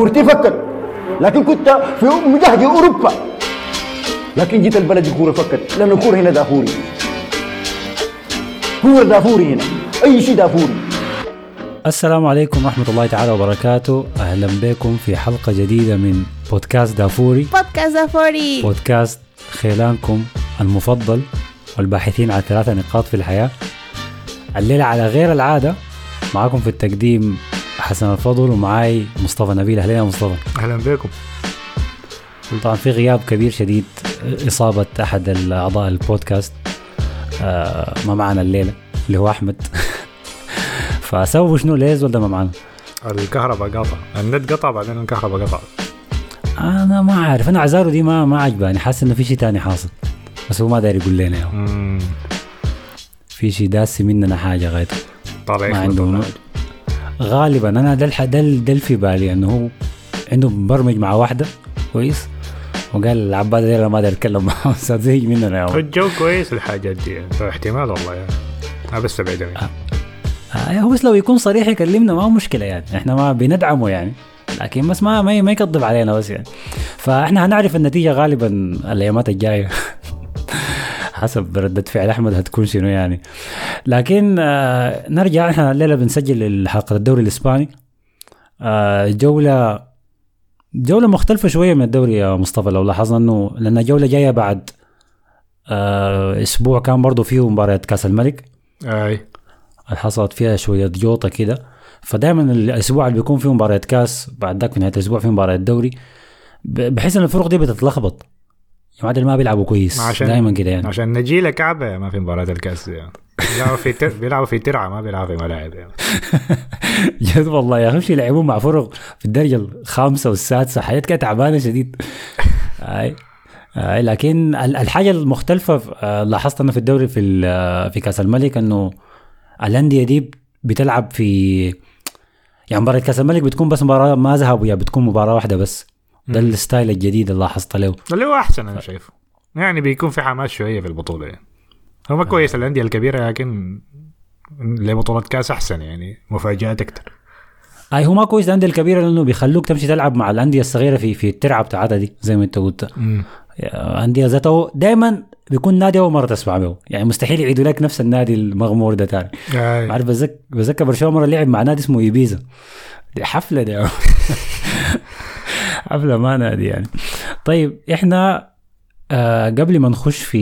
كورتي فكت لكن كنت في مجهد أوروبا. لكن جيت البلد الكوره فكت لأن الكوره هنا دافوري. كورة دافوري هنا. أي شيء دافوري. السلام عليكم ورحمة الله تعالى وبركاته. أهلا بكم في حلقة جديدة من بودكاست دافوري. بودكاست دافوري بودكاست خيلانكم المفضل والباحثين عن ثلاثة نقاط في الحياة. الليلة على غير العادة. معاكم في التقديم حسن الفضل ومعاي مصطفى نبيل. أهلا يا مصطفى. أهلا بكم. طبعا في غياب كبير شديد إصابة أحد الأعضاء البودكاست آه ما معنا الليلة اللي هو أحمد. فسببه شنو؟ ليز ولا ما معنا؟ الكهرباء قطع. النت قطع بعدين الكهرباء قطع. أنا ما عارف أنا عزاره دي ما ما عجباني. حاسس إنه في شيء تاني حاصل. بس هو ما داير يقول لنا. في شيء داسي مننا حاجة غايته طالع ما عنده. غالبا. أنا ده ده في بالي إنه هو عنده مبرمج مع واحدة. كويس. وقال العباد دي ما داير اتكلم معهم زي مننا يا. الجو كويس الحاجات دي. يعني. احتمال والله. يعني أنا بس بعيد مني. آه هو بس لو يكون صريح يكلمنا ما مشكلة يعني. إحنا ما بندعمه يعني. لكن بس ما ما ما يكذب علينا بس يعني. فإحنا هنعرف النتيجة غالبا الأيامات الجاية. حسب ردة فعل أحمد هتكون شنو يعني. لكن آه نرجع إحنا الليلة بنسجل حلقه الدوري الإسباني. آه جولة جولة مختلفة شوية من الدوري يا مصطفى لو لاحظنا إنه لأن جولة جاية بعد آه أسبوع كان برضه فيه مباراه كأس الملك. أي. حصلت فيها شوية جوطة كده. فدائما الأسبوع اللي بيكون فيه مباراة كأس بعد ذاك في نهاية الأسبوع فيه مباراة دوري. ب- بحس إن الفرق دي بتتلخبط. معدل ما بيلعبوا كويس. عشان- دائما كده يعني. عشان نجيلة كعبة ما في مباراة الكأس يعني. بيلعبوا في تر... بيلعبوا في ترعة ما بيلعبوا في ملاعب يعني. جد والله يا أخي شي يلعبون مع فرق في الدرجة الخامسة والسادسة. حياة كده تعبانة شديد. لكن ال- الحاجة المختلفة آه، لاحظت أنا في الدوري في آه، في كأس الملك إنه الأندية دي بتلعب في يعني مباراة كأس الملك بتكون بس مباراة ما ذهاب وإياب بتكون مباراة واحدة بس. ده. ال style الجديد اللي لاحظت له اللي هو أحسن أنا شايفه. يعني بيكون في حماس شوية في البطولة يعني. هو ما كويس الأندية الكبيرة لكن لبطولة كاس أحسن يعني مفاجآت أكتر. أي هو ما كويس الأندية الكبيرة لأنه بيخلوك تمشي تلعب مع الأندية الصغيرة في في الترعة بتاعتها دي زي ما أنت قلت. أندية ذاته دائما بيكون نادي أول مرة تسمع به. يعني مستحيل يعيدوا لك نفس النادي المغمور ده تاني. أي. عارف بذكر بذكر برشلونة مرة لعب مع نادي اسمه إيبيزا. دي حفلة دي حفلة ما نادي يعني. طيب إحنا آه قبل ما نخش في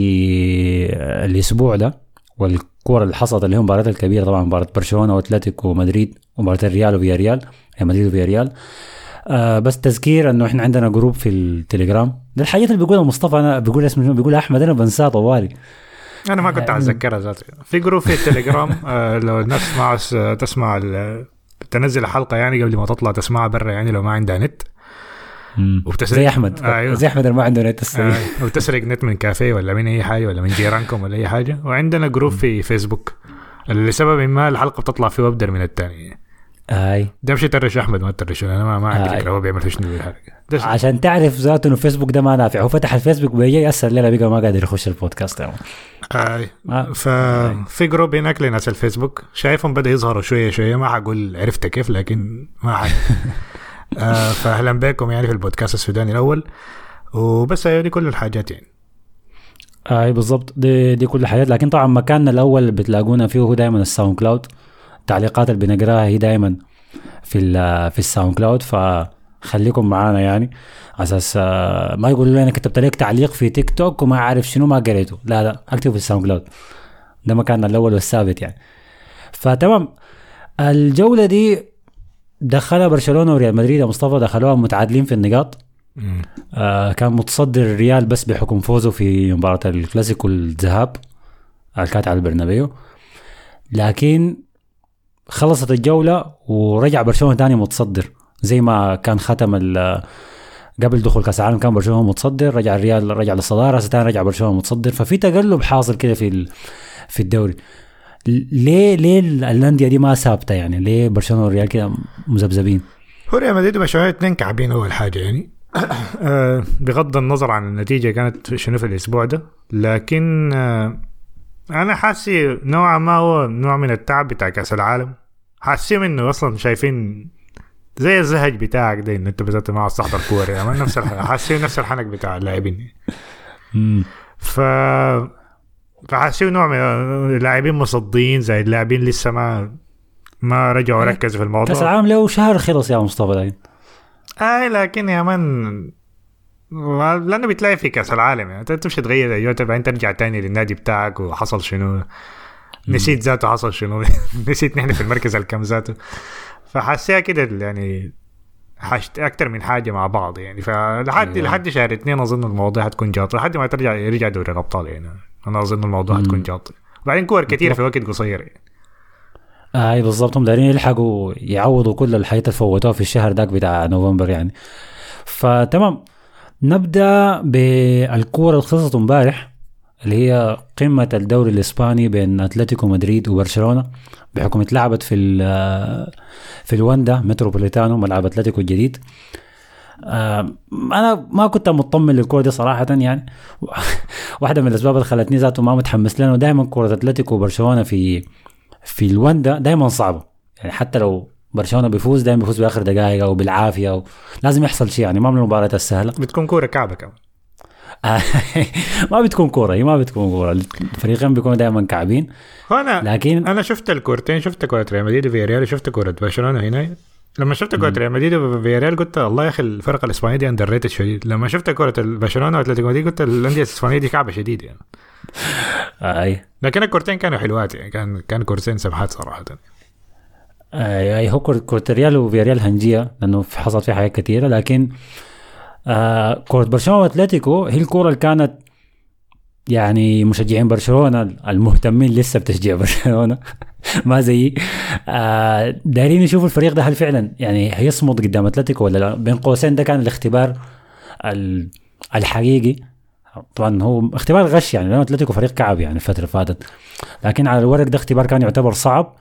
آه، الأسبوع ده والكورة اللي حصلت اللي هي المباريات الكبيرة طبعا مباراة برشلونة وأتلتيكو ومدريد ومباراة الريال وفيا ريال هي مدريد وفيا ريال آه بس تذكير إنه إحنا عندنا group في التليجرام. ده الحاجات اللي بيقولها مصطفى أنا بيقول اسمه؟ بيقول أحمد أنا بنساه طوالي. أنا ما كنت أتذكرها ذاتي في group في التليجرام آه، لو الناس تسمع تسمع تنزل الحلقة يعني قبل ما تطلع تسمعها برا يعني لو ما عندها نت. وبتسرق زي أحمد. أيوه. زي أحمد اللي ما عنده نت السريع آه، وتسرق نت من كافيه ولا من أي حاجة ولا من جيرانكم ولا أي حاجة. وعندنا جروب في فيسبوك لسبب ما الحلقة بتطلع فيه ابدر من الثاني اي ده مش ترش أحمد ما ترش أنا ما, ما عندي. فكره هو بيعمل في شنو ده عشان تعرف ذاته إنه فيسبوك ده ما نافع هو فتح الفيسبوك بيجي يأثر لنا بقى ما قادر يخش البودكاست يعني. ما- ففي جروب هناك لناس الفيسبوك. شايفهم بدأ يظهروا شوية شوية. ما حقول عرفت كيف لكن ما حد آه فاهلا بكم يعني في البودكاست السوداني الأول. وبس هي دي كل الحاجات يعني أي بالضبط. دي دي كل الحاجات. لكن طبعا مكاننا الأول اللي بتلاقونا فيه هو دائما الساوند كلاود. التعليقات اللي بنقراها هي دائما في في الساوند كلاود. فخليكم معانا يعني. أساس آه، ما يقولوا لي أنا كتبت لك تعليق في تيك توك وما عارف شنو ما قريته. لا لا أكتب في الساوند كلاود. ده مكاننا الأول والثابت يعني. فتمام. الجولة دي دخلها برشلونة وريال مدريد يا مصطفى دخلوها متعادلين في النقاط. آه كان متصدر الريال بس بحكم فوزه في مباراة الكلاسيكو الذهاب اللي كانت على البرنابيو. لكن خلصت الجولة ورجع برشلونة تاني متصدر. زي ما كان ختم قبل دخول كأس العالم كان برشلونة متصدر رجع الريال رجع للصدارة هسه تاني رجع برشلونة متصدر. ففي تقلب حاصل كده في ال- في الدوري. ليه ليه الانديه دي ما ثابتة يعني؟ ليه برشلونة والريال كده مذبذبين؟ هو ريال مدريد وبرشلونه اثنين كعبين أول حاجة يعني. آه، بغض النظر عن النتيجة كانت شنو في الأسبوع ده لكن آه، أنا حاسي نوعا ما هو نوع من التعب بتاع كأس العالم. حاسين انه أصلا شايفين زي الزهج بتاعك ده انه أنت بذات ما عاوز تحضر كوره يعني نفس حاسين نفس الحنك بتاع اللاعبين. ف فحاسين نوع من اللاعبين مصدين زي اللاعبين لسه ما ما رجعوا إيه. ركزوا في كأس الموضوع العالم له شهر خلص يا مصطفى لكن اي لكن يا من لأنه بتلاقي في كأس العالم يعني أنت تمشي تغير أيوه بعدين ترجع تاني للنادي بتاعك وحصل شنو. نسيت ذاته حصل شنو. نسيت نحن في المركز الكم ذاته. فحسيها كده يعني حاجة أكثر من حاجة مع بعض يعني. فلحد أيوة. لحد شهر اثنين أظن الموضوع حتكون جاطه لحد ما ترجع يرجع دوري الأبطال يعني. أنا أظن الموضوع مم. حتكون جاطه وبعدين كور كثيره في وقت قصير. يعني. آه، أي بالضبط. هم دايرين يلحقوا يعوضوا كل الحياة اللي فوتوها في الشهر داك بتاع نوفمبر يعني. فتمام. نبدأ بالكورة اللي خلصت امبارح اللي هي قمة الدوري الإسباني بين أتلتيكو مدريد وبرشلونة بحكم اتلعبت في ال- في الواندا متروبوليتانو ملعب أتلتيكو الجديد. أنا ما كنت مطمن للكورة دي صراحة يعني. واحدة من الأسباب اللي خلتني ذاته ما متحمس لأنه دائما كورة أتلتيكو وبرشلونة في في الواندا دائما صعبة. يعني حتى لو برشلونة بيفوز دائما بيفوز بآخر دقائق أو بالعافيه أو لازم يحصل شيء يعني ما من المباريات السهلة. بتكون كورة كعبة كمان. ما بتكون كورة هي ما بتكون كورة. الفريقين بيكونوا دائما كعبين. أنا لكن أنا شفت الكورتين شفت كورة ريال مدريد وفياريال وشفت كورة برشلونة هنا لما شفت كوره ريال مدريد وفياريال قلت الله يا أخي الفرقة الإسبانية دي underrated شديد. لما شفت كوره برشلونه وأتلتيكو مدريد قلت الأندية الإسبانية دي كعبة شديد يعني. أي. لكن الكورتين كانوا حلوات يعني. كان كان كورتين سمحات صراحة. اي أي هو كرة كرة ريال وفياريال هنجية لأنه في- حصلت فيها حاجات كثيره لكن آه كرة برشلونة وأتلتيكو هي الكرة اللي كانت يعني مشجعين برشلونة المهتمين لسه بتشجيع برشلونة. ما زيي. آه دايرين يشوفوا الفريق ده هل فعلا يعني هيصمد قدام أتلتيكو ولا لا؟ بين قوسين ده كان الاختبار ال- الحقيقي. طبعا هو اختبار غش يعني لأنه أتلتيكو فريق كعب يعني الفترة اللي فاتت. لكن على الورق ده اختبار كان يعتبر صعب.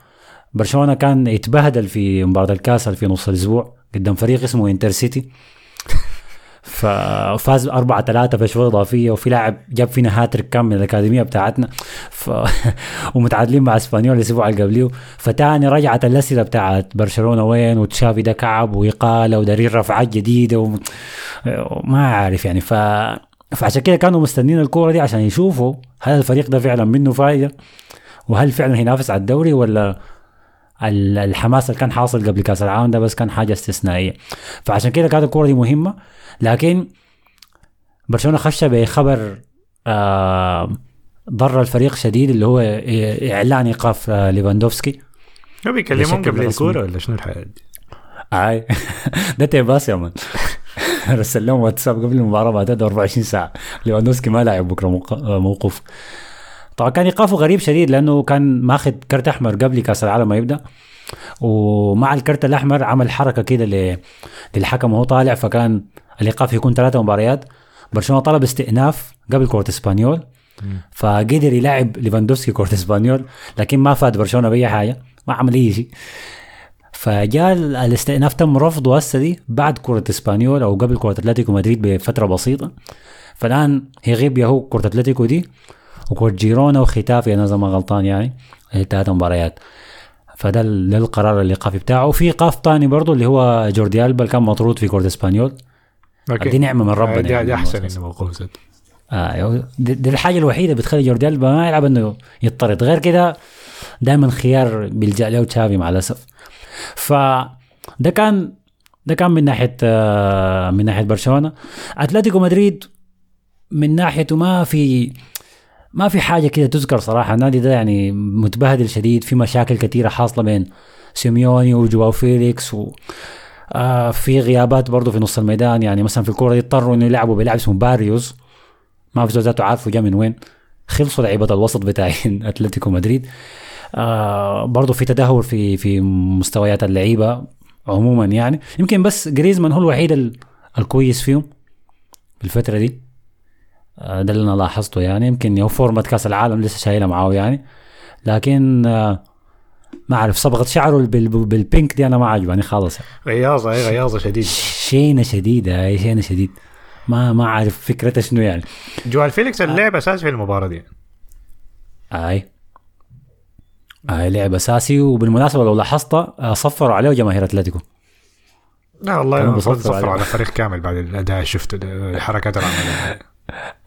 برشلونة كان يتبهدل في مباراة الكاس في نص الأسبوع قدام فريق اسمه إنتر سيتي. ففاز 4 3 في شوط إضافية وفي لاعب جاب فينا هاتريك كام من الأكاديمية بتاعتنا. ف... ومتعادلين مع إسبانيول الأسبوع اللي قبليه. فتاني رجعت الاسئله بتاعت برشلونة وين؟ وتشافي ده كعب واقاله ودايرين رافعات جديدة و... ما عارف يعني. ف فعشان كده كانوا مستنين الكورة دي عشان يشوفوا هل الفريق ده فعلا منه فايدة وهل فعلا هينافس على الدوري ولا الحماس اللي كان حاصل قبل كاس العالم ده بس كان حاجة استثنائية. فعشان كده كانت الكورة دي مهمة. لكن برشلونة خش بخبر آه ضر الفريق شديد اللي هو إعلان إيقاف آه ليفاندوفسكي. هو بشكل قبل. الكورة ولا شنو الحياة دي؟ أي. ده تيباس يا man. رسل لهم واتساب قبل المباراة بعدها 24 ساعة. ليفاندوفسكي ما لاعب بكرة آه، موقوف طبعا كان ايقافه غريب شديد لأنه كان ماخذ كرت أحمر قبل كاس العالم ما يبدأ. ومع الكرت الأحمر عمل حركة كده للحكم وهو طالع فكان الإيقاف يكون ثلاثة مباريات. برشلونة طلب استئناف قبل كرة إسبانيول. فقدر يلعب ليفاندوفسكي كرة إسبانيول لكن ما فاد برشلونة بأي حاجة ما عمل أي شيء. فجاء ال- الاستئناف تم رفضه هسه دي بعد كرة إسبانيول أو قبل كرة أتلتيكو مدريد بفترة بسيطة. فالآن هيغيب يهو كرة أتلتيكو دي. وكرة جيرونا وختافي أنا اذا ما غلطان يعني ثلاث مباريات. فده ال- ده القرار الايقافي بتاعه. وفي ايقاف تاني برضه اللي هو جوردي ألبا اللي كان مطرود في كرة إسبانيول. okay. دي نعمة من ربنا دي, يعني دي أحسن. إنه موقوف آه دي, دي الحاجة الوحيدة بتخلي جوردي ألبا ما يلعب إنه يطرد. غير كده دائما خيار بيلجأ له تشافي مع الأسف. ف ده كان ده كان من ناحية آه من ناحية برشلونة. أتلتيكو مدريد من ناحيته ما في ما في حاجة كده تذكر صراحة. النادي ده يعني متبهدل شديد في مشاكل كثيره حاصلة بين سيميوني وجواو فيليكس و آه في غيابات برضه في نص الميدان. يعني مثلا في الكورة دي اضطروا إنه يلعبوا بلاعب اسمه باريوس. ما في ذاته عارفه جا من وين. خلصوا لعيبة الوسط بتاعين أتلتيكو مدريد. آه برضه في تدهور في في مستويات اللعيبة عموما يعني. يمكن بس جريزمان هو الوحيد ال- الكويس فيهم في الفترة دي. ده اللي أنا لاحظته يعني. يمكن هو فورمة كأس العالم لسه شايلها معاه يعني. لكن آه ما أعرف صبغة شعره بال- بالبينك دي أنا ما عجباني خالص. غياظة اي غياظة شديد. شينة شديدة هاي شينة شديد. ما ما عارف فكرتها شنو يعني. جوال فيليكس اللعب أساسي في المباراة دي. أي. أي لعب أساسي. وبالمناسبة لو لاحظت آه، صفروا عليه جماهير أتلتيكو. لا والله صفروا. على فريق كامل بعد الأداء شفته الحركات اللي عملها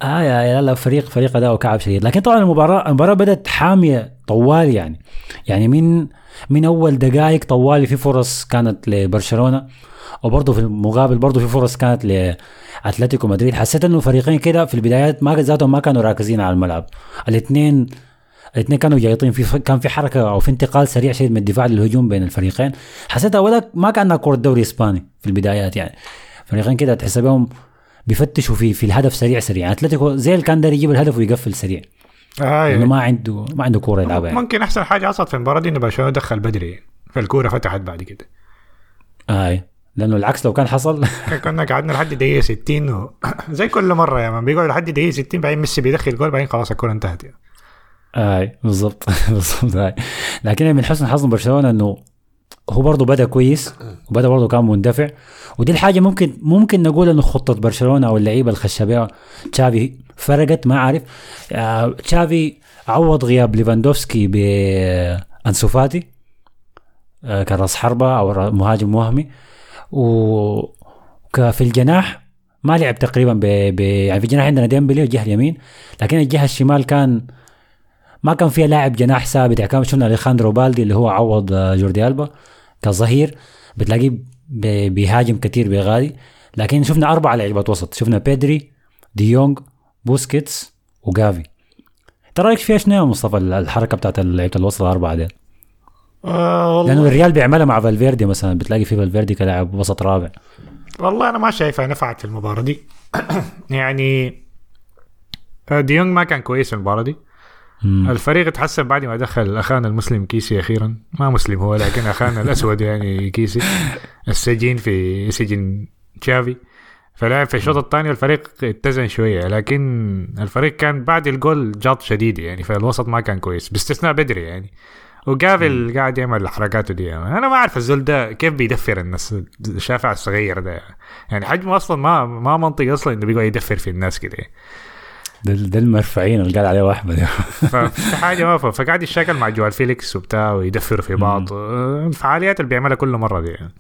آه يا يا لا فريق فريق أداؤه كعب شديد. لكن طبعا المباراه المباراة بدأت حامية طوال يعني. يعني من من أول دقائق طوالي في فرص كانت لبرشلونة وبرضه في المقابل برضه في فرص كانت لأتلتيكو مدريد. حسيت إنه فريقين كده في البدايات ما ذاتهم ما كانوا راكزين على الملعب. الاثنين الاثنين كانوا جايطين في كان في حركة أو في انتقال سريع شديد من الدفاع للهجوم بين الفريقين. حسيتها ولا ما كأنها كرة دوري إسباني في البدايات يعني. فريقين كده تحس بهم بيفتشوا في في الهدف سريع سريع. يعني أتلتيكو زي اللي كان داير يجيب الهدف ويقفل سريع. آه لأنه يعني ما عنده ما عنده كورة يلعبها يعني. ممكن أحسن حاجة حصلت في المباراة دي إنه برشلونة دخل بدري. يعني. فالكورة فتحت بعد كده. اي لأنه العكس لو كان حصل. كنا قعدنا لحد دقيقة 60 و... زي كل مرة يا مان. بيقعد لحد دقيقة 60 بعدين ميسي بيدخل جول بعدين خلاص الكورة انتهت يعني. اي بالضبط. بالضبط هاي لكن من حسن حظ برشلونة إنه هو برضه بدأ كويس وبدأ برضه كان مندفع. ودي الحاجة ممكن ممكن نقول إنه خطة برشلونة أو اللعيبة بها تشافي فرقت ما عارف آه، تشافي عوض غياب ليفاندوفسكي بانسو فاتي. آه، كراس حربة أو مهاجم وهمي. وفي الجناح ما لعب تقريبا ب... ب... يعني في الجناح عندنا ديمبلي والجهه اليمين. لكن الجهة الشمال كان ما كان فيها لاعب جناح ثابت. يعني كان شفنا أليخاندرو بالدي اللي هو عوض آه، جوردي ألبا كظهير بتلاقيه بيهاجم كتير بيغادي. لكن شفنا أربع لعيبة وسط شفنا بيدري ديونج بوسكيتس وجافي انت رأيك فيها شنو يا مصطفى الحركة بتاعت لعيبة الوسط الأربعة دي آه لأنه والله الريال بيعملها مع فالفيردي مثلا. بتلاقي في فالفيردي كلاعب وسط رابع. والله أنا ما شايفها نفعت في المباراة دي. يعني آه، ديونج ما كان كويس في المباراة دي. مم. الفريق اتحسن بعد ما دخل اخانا المسلم كيسي أخيرا. ما مسلم هو لكن اخانا الأسود يعني كيسي. السجين في سجن تشافي. فلعب في الشوط الثاني والفريق اتزن شوية لكن الفريق كان بعد الجول جاط شديد يعني فالوسط ما كان كويس باستثناء بدري يعني. وجافي قاعد يعمل حركاته دي. يعني. أنا ما أعرف الزول ده كيف بيدفر الناس الشافع الصغير ده. يعني حجمه أصلا ما ما منطقي أصلا إنه بيقعد يدفر في الناس كده. ده, ده المرفعين اللي قال عليه احمد ففي حاجة ما فقاعد يشتغل مع جواو فيليكس وبتاع ويدفروا في بعض. آه، الفعاليات اللي بيعملها كل مرة دي. يعني.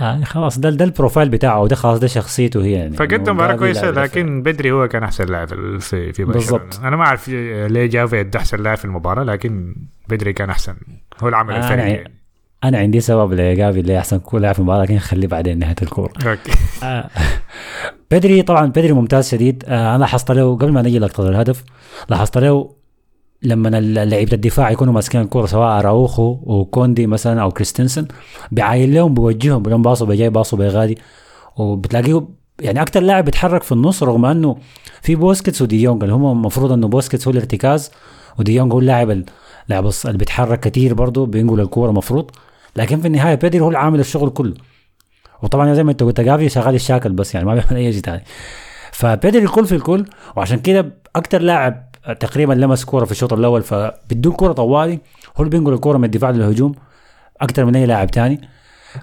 يعني خلاص ده ده ال profile بتاعه وده خلاص ده شخصيته هي يعني. فقدم مباراة كويسة لكن بدري هو كان أحسن لاعب في في بالضبط. أنا ما أعرف ليه جافي أحسن لاعب في المباراة لكن بدري كان أحسن. هو اللي عمل أنا الفرق يعني- يعني. أنا عندي سبب لجافي اللي أحسن كل لاعب في المباراة لكن خليه بعدين نهاية الكورة. okay. آه. بدري طبعا بدري ممتاز شديد. آه أنا لاحظت له قبل ما نجي لقطة الهدف لاحظت له لما لعيبة الدفاع يكونوا ماسكين الكورة سواء أراوخو وكوندي مثلا أو كريستنسن بيعاين لهم بيوجههم بيقول باصوا بجاي باصوا بغادي وبتلاقيه يعني أكثر لاعب بيتحرك في النص رغم أنه في بوسكيتس وديونج اللي هم المفروض أنه بوسكيتس هو الارتكاز وديونج هو اللاعب الص- اللي بيتحرك كتير برضه بينقل الكورة المفروض لكن في النهاية بيدري هو اللي عامل الشغل كله. وطبعا زي ما انت قلت جافي شغال يشاكل بس يعني ما بيعمل أي شيء ثاني فبيدري الكل في الكل وعشان كده أكثر لاعب تقريبا لمس كورة في الشوط الأول فبدون كورة طوالي هو اللي بينقل الكورة من الدفاع للهجوم أكثر من أي لاعب ثاني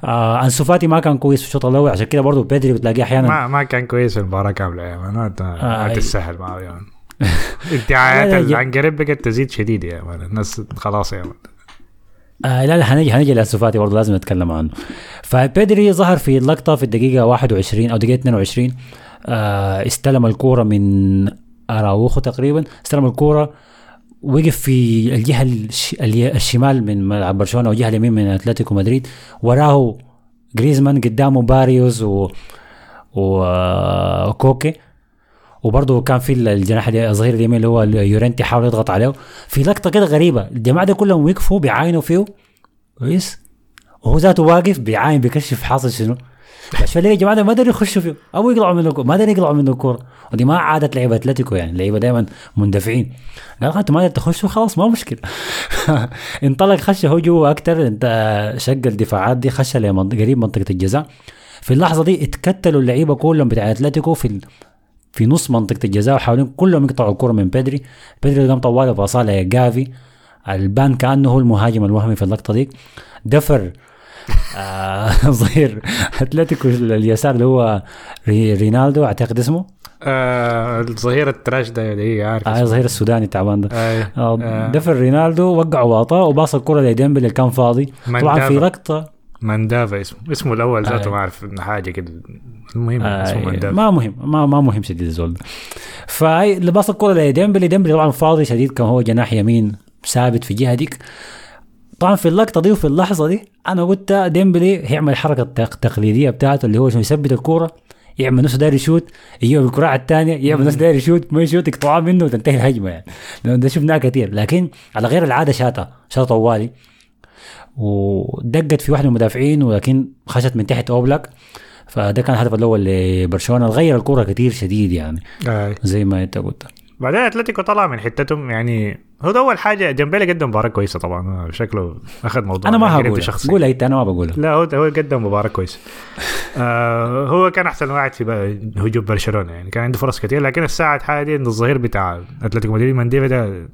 آه أنسو فاتي ما كان كويس في الشوط الأول عشان كده برضه بيدري بتلاقيه أحيانا ما ما كان كويس المباراة كاملة man ما آه،. تستاهل معه man ادعاءات العنقريب بقت تزيد شديد يا man الناس خلاص يا man آه لا لا حنجي حنجي لانسو فاتي برضه لازم نتكلم عنه. فبيدري ظهر في اللقطه في الدقيقة 21 أو دقيقة 22 آه استلم الكورة من أراوخو تقريبا. استلم الكورة وقف في الجهة الشمال من ملعب برشلونة والجهة اليمين من أتلتيكو مدريد. وراه جريزمان قدامه باريوس و... و... آه، وكوكي وبرضه كان في الجناح الظهير اليمين اللي هو يورنتي حاول يضغط عليه. في لقطة كده غريبة الجماعة دي كلهم وقفوا بيعاينوا فيه. كويس. وهو ذاته واقف بيعاين بيكشف حاصل شنو. ليه يا جماعة ما قدروا يخشوا فيه. أو يقلعوا منه الكورة. ما قدروا يقلعوا منه الكورة. ودي ما عاده لعيبة أتلتيكو يعني لعيبة دائما مندفعين. قال انت ما قدرت تخشوا خلاص ما مشكلة. انطلق خش هو جوا أكثر انت شق الدفاعات دي خش قريب منطقة الجزاء. في اللحظة دي اتكتلوا اللعيبة كلهم بتاع أتلتيكو في. في نص منطقة الجزاء وحاولين كلهم يقطعوا الكرة من بدري بدري قام طوالي باصها لجافي البان كأنه هو المهاجم الوهمي في اللقطة دي دفر آه ظهير أتلتيكو اليسار اللي هو ري رينالدو أعتقد اسمه آه الظهير ال trash ده اللي هي عارف آه. الظهير السوداني التعبان ده آه. آه. دفر رينالدو وقع واطاه وباص الكرة لديمبلي اللي كان فاضي طبعا في. لقطة ماندافا اسمه. اسمه الأول ذاته آه. ما أعرف حاجة كده. المهم اسمه آه ماندافا. ما مهم ما ما مهم شديد الزول ده. فهي باص الكوره لديمبلي ديمبلي طبعا فاضي شديد كان هو جناح يمين ثابت في جهة ديك. طبعا في اللقطة دي وفي اللحظة دي أنا قلت ديمبلي هيعمل الحركه التق- التقليديه بتاعته اللي هو شو يثبت الكورة يعمل نفسه داير يشوت يجيبها بالكراع الثانية يعمل نفسه داير يشوت ما يشوت يقطعها منه وتنتهي الهجمة يعني. ده شفناه كثير. لكن على غير العادة شاطه شاطه طوالي. ودقت في واحد من المدافعين ولكن خشت من تحت أوبلاك. فده كان الهدف الأول لبرشلونة غير الكره كثير شديد يعني آه. زي ما أنت قلت. بعدين أتلتيكو طلع من حتتهم يعني هو ده أول حاجة. ديمبلي قدم مباراة كويسة طبعا شكله أخذ موضوع أنا ما يعني هقول قول أنت أنا ما بقولها لا هو هو قدم مباراة كويسة. آه هو كان أحسن واحد في هجوم برشلونة يعني كان عنده فرص كثير لكن الساعة الحاليه دي إن الظهير بتاع أتلتيكو مدريد مانديفا ده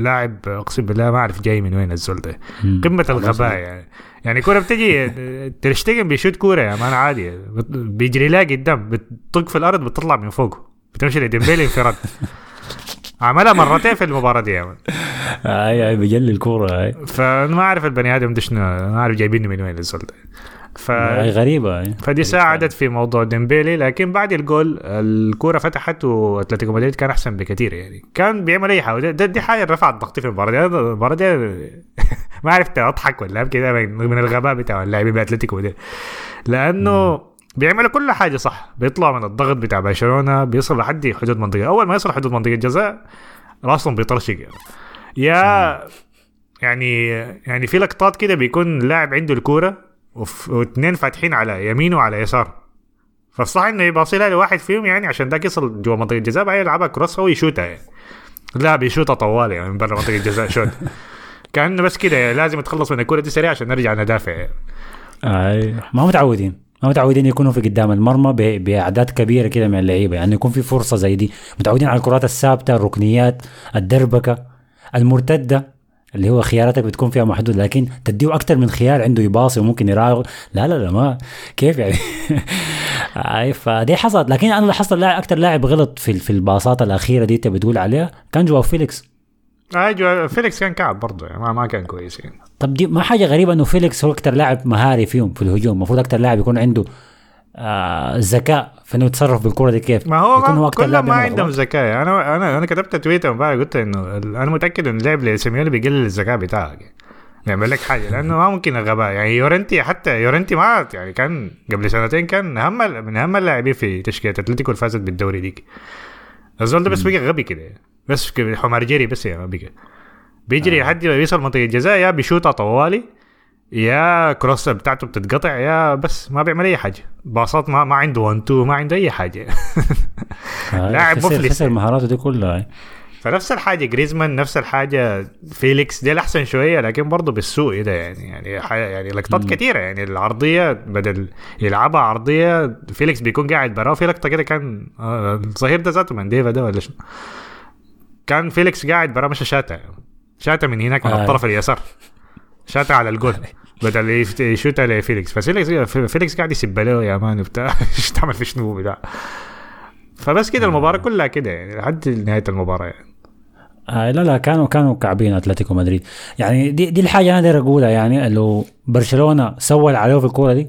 لاعب اقسم بالله ما أعرف جاي من وين الزول ده. قمة الغباء يعني. يعني كورة بتجي تير شتيجن بيشوت كورة يا man عادي. بيجري لها قدام بتطق في الأرض بتطلع من فوقه. بتمشي لديمبيلي انفراد عملها مرتين في المباراة دي يا man. اي اي بجلي الكورة اي فأنا ما أعرف البني آدم ده شنو ما أعرف جايبينه من وين الزول ده. ف أي أي. فدي ساعدت في موضوع ديمبيلي لكن بعد الجول الكورة فتحت وأتلتيكو مدريد كان أحسن بكثير يعني. كان بيعمل أي حاجة. ده- دي حاجة رفعت ضغطي في المباراة. دي المباراة دي ما عرفت أضحك ولا كده من الغباء بتاع اللاعبين بأتلتيكو مدريد. لأنه بيعملوا كل حاجة صح. بيطلع من الضغط بتاع برشلونة بيوصل لحد حدود منطقة. أول ما يوصل حدود منطقة الجزاء راسهم بيطرشق يعني. يا يعني يعني في لقطات كده بيكون لاعب عنده الكورة واثنين فاتحين على يمينه وعلى يسار فالصح إنه يباصيلها لواحد فيهم يعني عشان ذاك يصل جوا منطقة الجزاء بعدين يلعبها كروس هو يشوتها يعني. لا بيشوتها طوالي يعني من برا منطقة الجزاء شوت. كأنه بس كده يعني لازم يتخلص من الكوره دي سريع عشان نرجع ندافع يعني. أي. ما متعودين ما متعودين يكونوا في قدام المرمى بأعداد كبيرة كده من اللعيبة. يعني يكون في فرصة زي دي. متعودين على الكرات الثابتة الركنيات الدربكة المرتدة. اللي هو خياراتك بتكون فيها محدود لكن تديه أكثر من خيار عنده يباصي وممكن يراوغ لا لا لا ما كيف يعني؟ أي فدي حصلت. لكن أنا لاحظت اللاعب أكثر لاعب غلط في في الباصات الأخيرة دي انت بتقول عليها كان جواو فيليكس. آه جو- فيليكس كان كعب برضه يعني ما, ما كان كويس يعني. طب دي ما حاجة غريبة إنه فيليكس هو أكثر لاعب مهاري فيهم في الهجوم. المفروض أكثر لاعب يكون عنده آه ذكاء. في انه يتصرف بالكرة دي كيف؟ ما هو يكون كلهم لاعب ما عندهم. ذكاء. أنا أنا أنا كتبت تويتر امبارح قلت إنه أنا متأكد ان اللعب لسيميوني بيقلل الذكاء بتاعك. يعني. يعمل لك حاجة لأنه ما ممكن الغباء. يعني يورنتي حتى يورنتي ما يعني كان قبل سنتين كان أهم من أهم اللاعبين في تشكيلة أتلتيكو اللي فازت بالدوري ديك. الزول ده بس بقى غبي كده. بس حمار جري بس يا بقى بيجري لحد ما يوصل منطقة الجزاء يا بيشوطها طوالي. يا cross بتاعته بتتقطع يا بس ما بيعمل أي حاجة. باصات ما ما عنده 1 2 ما عنده أي حاجة. آه لاعب مفلس. خسر مهاراته دي كلها. فنفس الحاجة جريزمان نفس الحاجة فيليكس دي الاحسن شوية لكن برضه بالسوء ده يعني يعني يعني لقطات كثيره يعني. العرضية بدل يلعبها عرضية فيليكس بيكون قاعد براه. في لقطه كده كان آه، الظهير ده ذاته ماندافا ده ولا شنو؟ كان فيليكس قاعد براه مش شاتا. شاتا من هناك من آه. الطرف اليسار. شاتا على الجول. بدل يفت- يشوتها لفيليكس ففيليكس فيليكس قاعد يسب له يا man وبتاع إيش تعمل في شنو؟ بتاع فبس كده المباراة كلها كده يعني لحد نهاية المباراة يعني. آه لا لا كانوا كانوا كعبين أتلتيكو مدريد. يعني دي دي الحاجة أنا داير أقولها يعني لو برشلونة سوى عليه في الكورة دي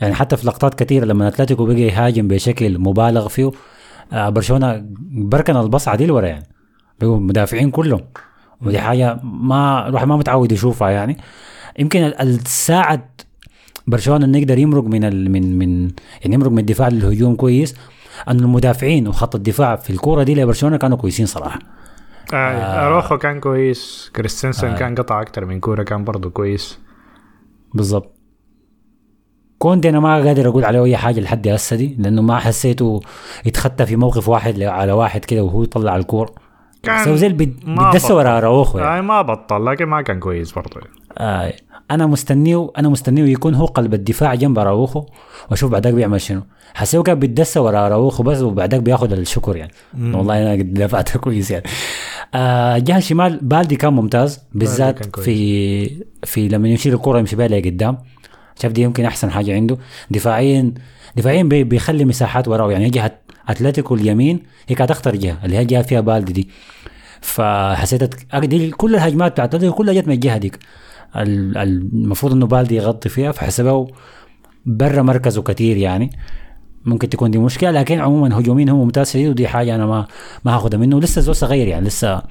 يعني حتى في لقطات كثيره لما أتلتيكو بقى يهاجم بشكل مبالغ فيه آه برشلونة بركن البصعة دي لورا يعني. بقوا مدافعين كلهم. ودي حاجة ما الواحد ما متعود يشوفها يعني. يمكن ال- الساعد برشلونة إنه يقدر يمرق من ال من من يعني يمرق من الدفاع للهجوم كويس. أن المدافعين وخط الدفاع في الكورة دي لبرشلونة كانوا كويسين صراحة. آه. أروخو كان كويس. كريستنسن آه. آه. كان قطع أكتر من كورة كان برضه كويس. بالضبط. كوندي أنا ما قادر أقول عليه أي حاجة لحد هسه دي لأنه ما حسيته يتخطى في موقف واحد على واحد كده وهو يطلع الكور. كان سوى زي اللي بيد- ما بيتدسى بطل. ورا اراوخو يعني. آه ما بطل لكن ما كان كويس برضه آه. أنا مستنيه أنا مستنيه يكون هو قلب الدفاع جنب اراوخو وأشوف بعدك بيعمل شنو حسيته كان بيتدسى ورا اراوخو بس وبعدك بياخذ الشكر يعني والله أنا قد دفعت كويس يعني آه جهة الشمال بالدي كان ممتاز بالذات. في في لما يشيل الكرة يمشي بها لقدام شاف دي يمكن أحسن حاجة عنده دفاعيا دفاعيا بي- بيخلي مساحات وراه يعني جهة أتلتيكو اليمين هي كانت اخطر جهة اللي هي جهة فيها بالدي دي. فحسيت دي كل الهجمات بتاعت أتلتيكو كلها جت من الجهة ديك. ال- المفروض إنه بالدي يغطي فيها فحسبه برا مركزه كتير يعني. ممكن تكون دي مشكلة لكن عموما هجوميا هو ممتاز شديد ودي حاجة أنا ما ما هاخدها منه. لسه زول صغير يعني لسه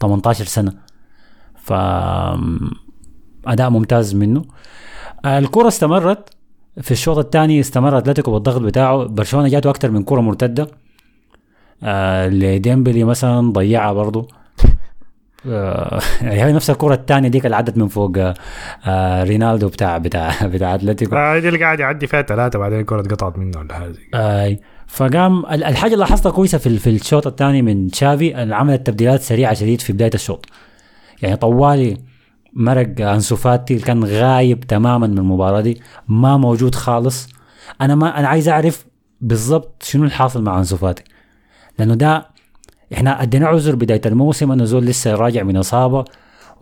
18 سنة. ف أداء ممتاز منه. الكرة استمرت. في الشوط الثاني استمر أتلتيكو بالضغط بتاعه. برشلونة جاته أكثر من كره مرتدة. آه لديمبلي مثلا ضيعها برضه آه هي نفس الكره الثانية ديك اللي عدت من فوق. آه رينالدو بتاع بتاع بتاع أتلتيكو. آه دي اللي قاعد يعدي فيها ثلاثة بعدين الكره اتقطعت منه ولا حاجة أي. فقام ال- الحاجة اللي لاحظتها كويسة في في الشوط الثاني من تشافي عمل تبديلات سريعة شديد في بداية الشوط. يعني طوالي مرق أنسو فاتي كان غايب تماما من المباراة دي ما موجود خالص. أنا ما أنا عايز أعرف بالضبط شنو الحاصل مع أنسو فاتي. لأنه ده إحنا ادينا عذر بداية الموسم إنه زول لسه راجع من إصابة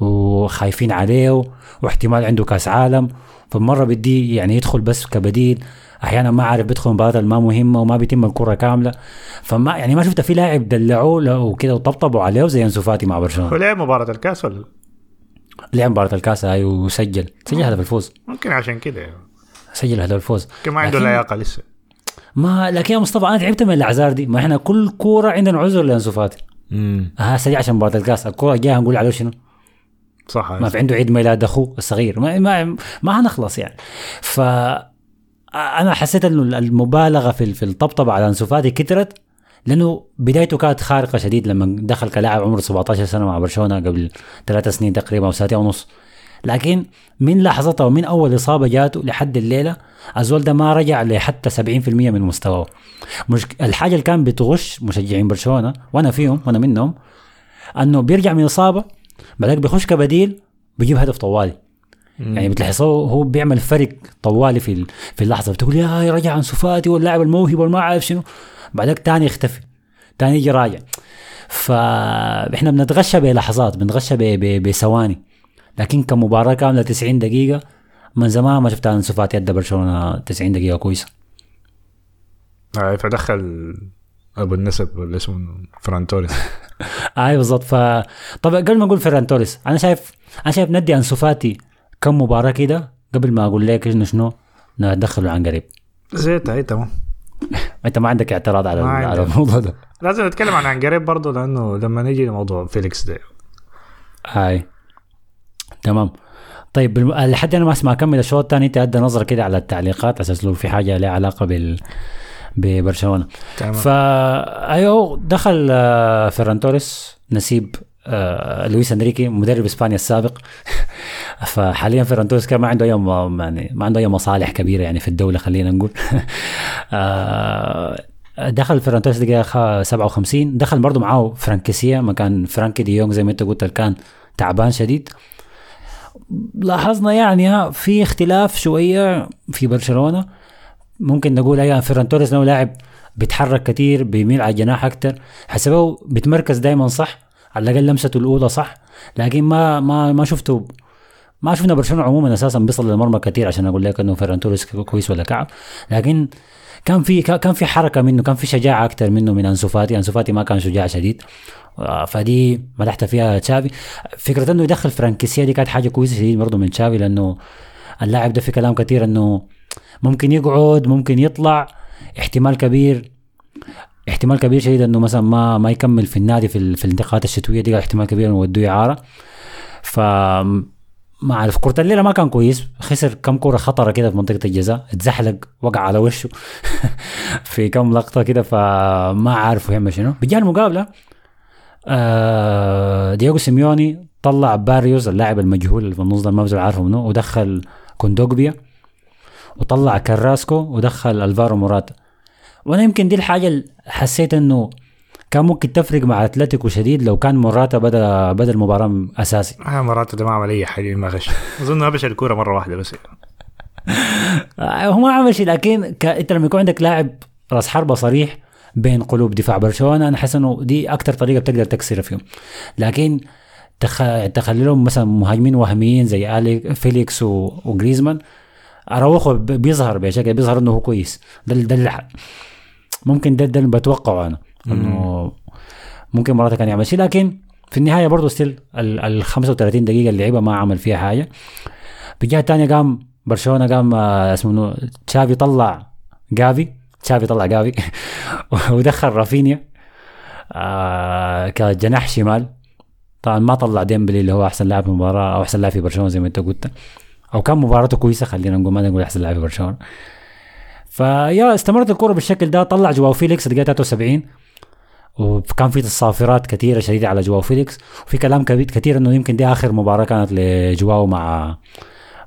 وخايفين عليه واحتمال عنده كأس عالم. فمره بدي يعني يدخل بس كبديل. أحيانا ما عارف بيدخل مباراة الما مهمة وما بيتم الكرة كاملة. فما يعني ما شفت في لاعب دلعوه وكده وطبطبوا عليه زي أنسو فاتي مع برشلونة. ولعب مباراة الكاس ولا لعب مباراة الكاس هاي وسجل. سجل هدف الفوز. ممكن عشان كده. سجل هدف الفوز. يمكن ما عنده لكن- لياقة لسه. ما لكن يا مصطفى أنا تعبت من الأعذار دي. ما إحنا كل كورة عندنا عذر لأنسو فاتي. ها سريع عشان مباراة الكاس. الكورة جاية نقول عليه شنو؟ صح. ما في عنده عيد ميلاد أخوه الصغير. ما ما, ما هنخلص يعني. ف أنا حسيت إنه المبالغة في في الطبطبة على أنسو فاتي كترت. لأنه بدايته كانت خارقة شديد لما دخل كلاعب عمره 17 سنة مع برشلونة قبل ثلاث سنين تقريبا أو سنتين ونص. لكن من لحظتها ومن أول إصابة جاته لحد الليلة الزول ده ما رجع لحتى 70% من مستواه. مش الحاجة اللي كان بتغش مشجعين برشلونة وأنا فيهم وأنا منهم أنه بيرجع من إصابة بعدين بيخش كبديل بيجيب هدف طوالي. يعني بتلاحظوه هو بيعمل فرق طوالي في في اللحظة. بتقول يا رجع عن سفاتي واللاعب الموهبه والما عارف شنو. بعدك تاني يختفي تاني يجي راجع. فاحنا بنتغشى بلحظات بنتغشى بثواني. لكن كمباراة كاملة 90 دقيقة من زمان ما شفت انسو فاتي ادى برشلونة 90 دقيقة كويسة. آه، فدخل أبو النسب اللي اسمه فران توريس. اي بالضبط. ف طب قبل ما أقول فيران توريس أنا شايف أنا شايف ندي انسو فاتي كم مباراه كده قبل ما أقول لك إنه شنو ندخله عنقريب. زيت هاي تمام. أنت ما عندك اعتراض على على. الموضوع ده. لازم نتكلم عن عنقريب برضه لأنه لما نيجي لموضوع فيليكس ده. هاي. تمام. طيب لحد أنا ما أسمع اكمل الشوط الثاني أنت ادى نظرة كده على التعليقات على أساس لو في حاجة لها علاقة بال ببرشلونة. تمام. فا أيوه دخل آه، فيران توريس نسيب آه، لويس أنريكي مدرب إسبانيا السابق. فحاليا فيران كان ما عنده أي يعني ما عنده أي مصالح كبيرة يعني في الدولة خلينا نقول. آه، دخل دقيقة خ- 57 دخل برضه معاه فرانك كيسيه مكان فرانكي دي يونغ زي ما انت قلت كان تعبان شديد. لاحظنا يعني في اختلاف شوية في برشلونة. ممكن نقول أيوه فيران توريس انه لاعب بيتحرك كتير بيميل على الجناح أكتر. حسبه بيتمركز دائما صح؟ على الأقل لمسته الأولى صح؟ لكن ما ما ما شفته ما شفنا برشلونة عموما أساسا بيصل للمرمى كتير عشان أقول لك إنه فيران توريس كويس ولا كعب. لكن كان في كان في حركة منه كان في شجاعة أكتر منه من أنسو فاتي. أنسو فاتي ما كان شجاع شديد. آه، فدي مدحت فيها تشافي. فكرة إنه يدخل فرانكيسيا دي كانت حاجة كويسة شديد برضه من تشافي لأنه اللاعب ده في كلام كتير إنه ممكن يقعد ممكن يطلع. احتمال كبير احتمال كبير شديد إنه مثلا ما ما يكمل في النادي في, في الانتقالات الشتوية دي احتمال كبير إنه يودوه اعاره ف ما أعرف كرة الليلة ما كان كويس. خسر كم كرة خطرة كده في منطقة الجزاء اتزحلق وقع على وشه. في كم لقطة كده فما عارف يعمل شنو بجاء المقابلة آه دييغو سيميوني طلع باريوس اللاعب المجهول اللي في النص ده ما عارفه منه ودخل كوندوجبيا وطلع كراسكو ودخل ألفارو موراتا. وأنا يمكن دي الحاجة اللي حسيت انه كان ممكن تفرق مع أتلتيكو شديد لو كان موراتا بدا بدأ المباراة أساسي. آه موراتا ده ما عمل أي حاجة ما غش. أظن هبش الكوره مرة واحدة بس. آه، هو ما عمل شيء لكن ك... إنت لما يكون عندك لاعب راس حربة صريح بين قلوب دفاع برشلونة أنا حاسس إنه دي أكثر طريقة بتقدر تكسر فيهم. لكن تخ... تخلي لهم مثلا مهاجمين وهميين زي الي فيليكس و... وجريزمان اراوخو بيظهر بشكل بيظهر إنه هو كويس. ده ال- ده ممكن ده ده اللي بتوقعه أنا إنه ممكن موراتا كان يعمل شيء. لكن في النهاية برضه still ال 35 دقيقة اللي لعبها ما عمل فيها حاجة. بالجهه الثانية قام برشلونة قام آه، اسمه تشافي طلع جافي تشافي طلع جافي. ودخل رافينيا آه كجناح شمال. طبعا ما طلع ديمبيلي اللي هو أحسن لاعب في المباراه أو أحسن لاعب في برشلونة زي ما أنت قلت. أو كان مباراته كويسة خلينا نقول ما نقول أحسن لاعب في برشلونة. فيا استمرت الكره بالشكل ده طلع جواو فيليكس الدقيقه 73 وكان في صافرات كثيرة شديدة على جواو فيليكس. وفي كلام كبير كثير إنه يمكن دي آخر مباراة كانت لجواو مع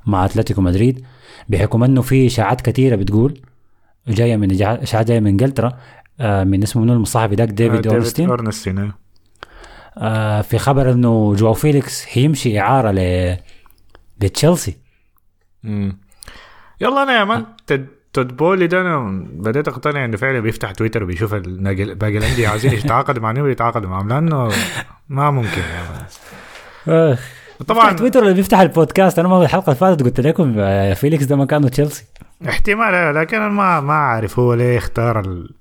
مع أتلتيكو مدريد. بحكم إنه في إشاعات كثيرة بتقول جاية من إشاعات جاية من انجلترا آه، من اسمه منو المصاحب ذاك ديفيد أورنستين. أورنستين أيوه. آه، في خبر إنه جواو فيليكس هيمشي إعارة ل لتشيلسي. يلا أنا يا man تد تود بولي ده أنا بديت أقتنع انه فعلا بيفتح تويتر وبيشوف باقي الأندية عايزين يتعاقدوا مع مين يتعاقدوا معهم لأنه ما ممكن مان طبعا تويتر اللي بيفتح البودكاست. أنا ما الحلقة اللي فاتت قلت لكم آه، فيليكس ده مكانه تشيلسي. احتمال لكن أنا ما ما أعرف هو ليه اختار ال...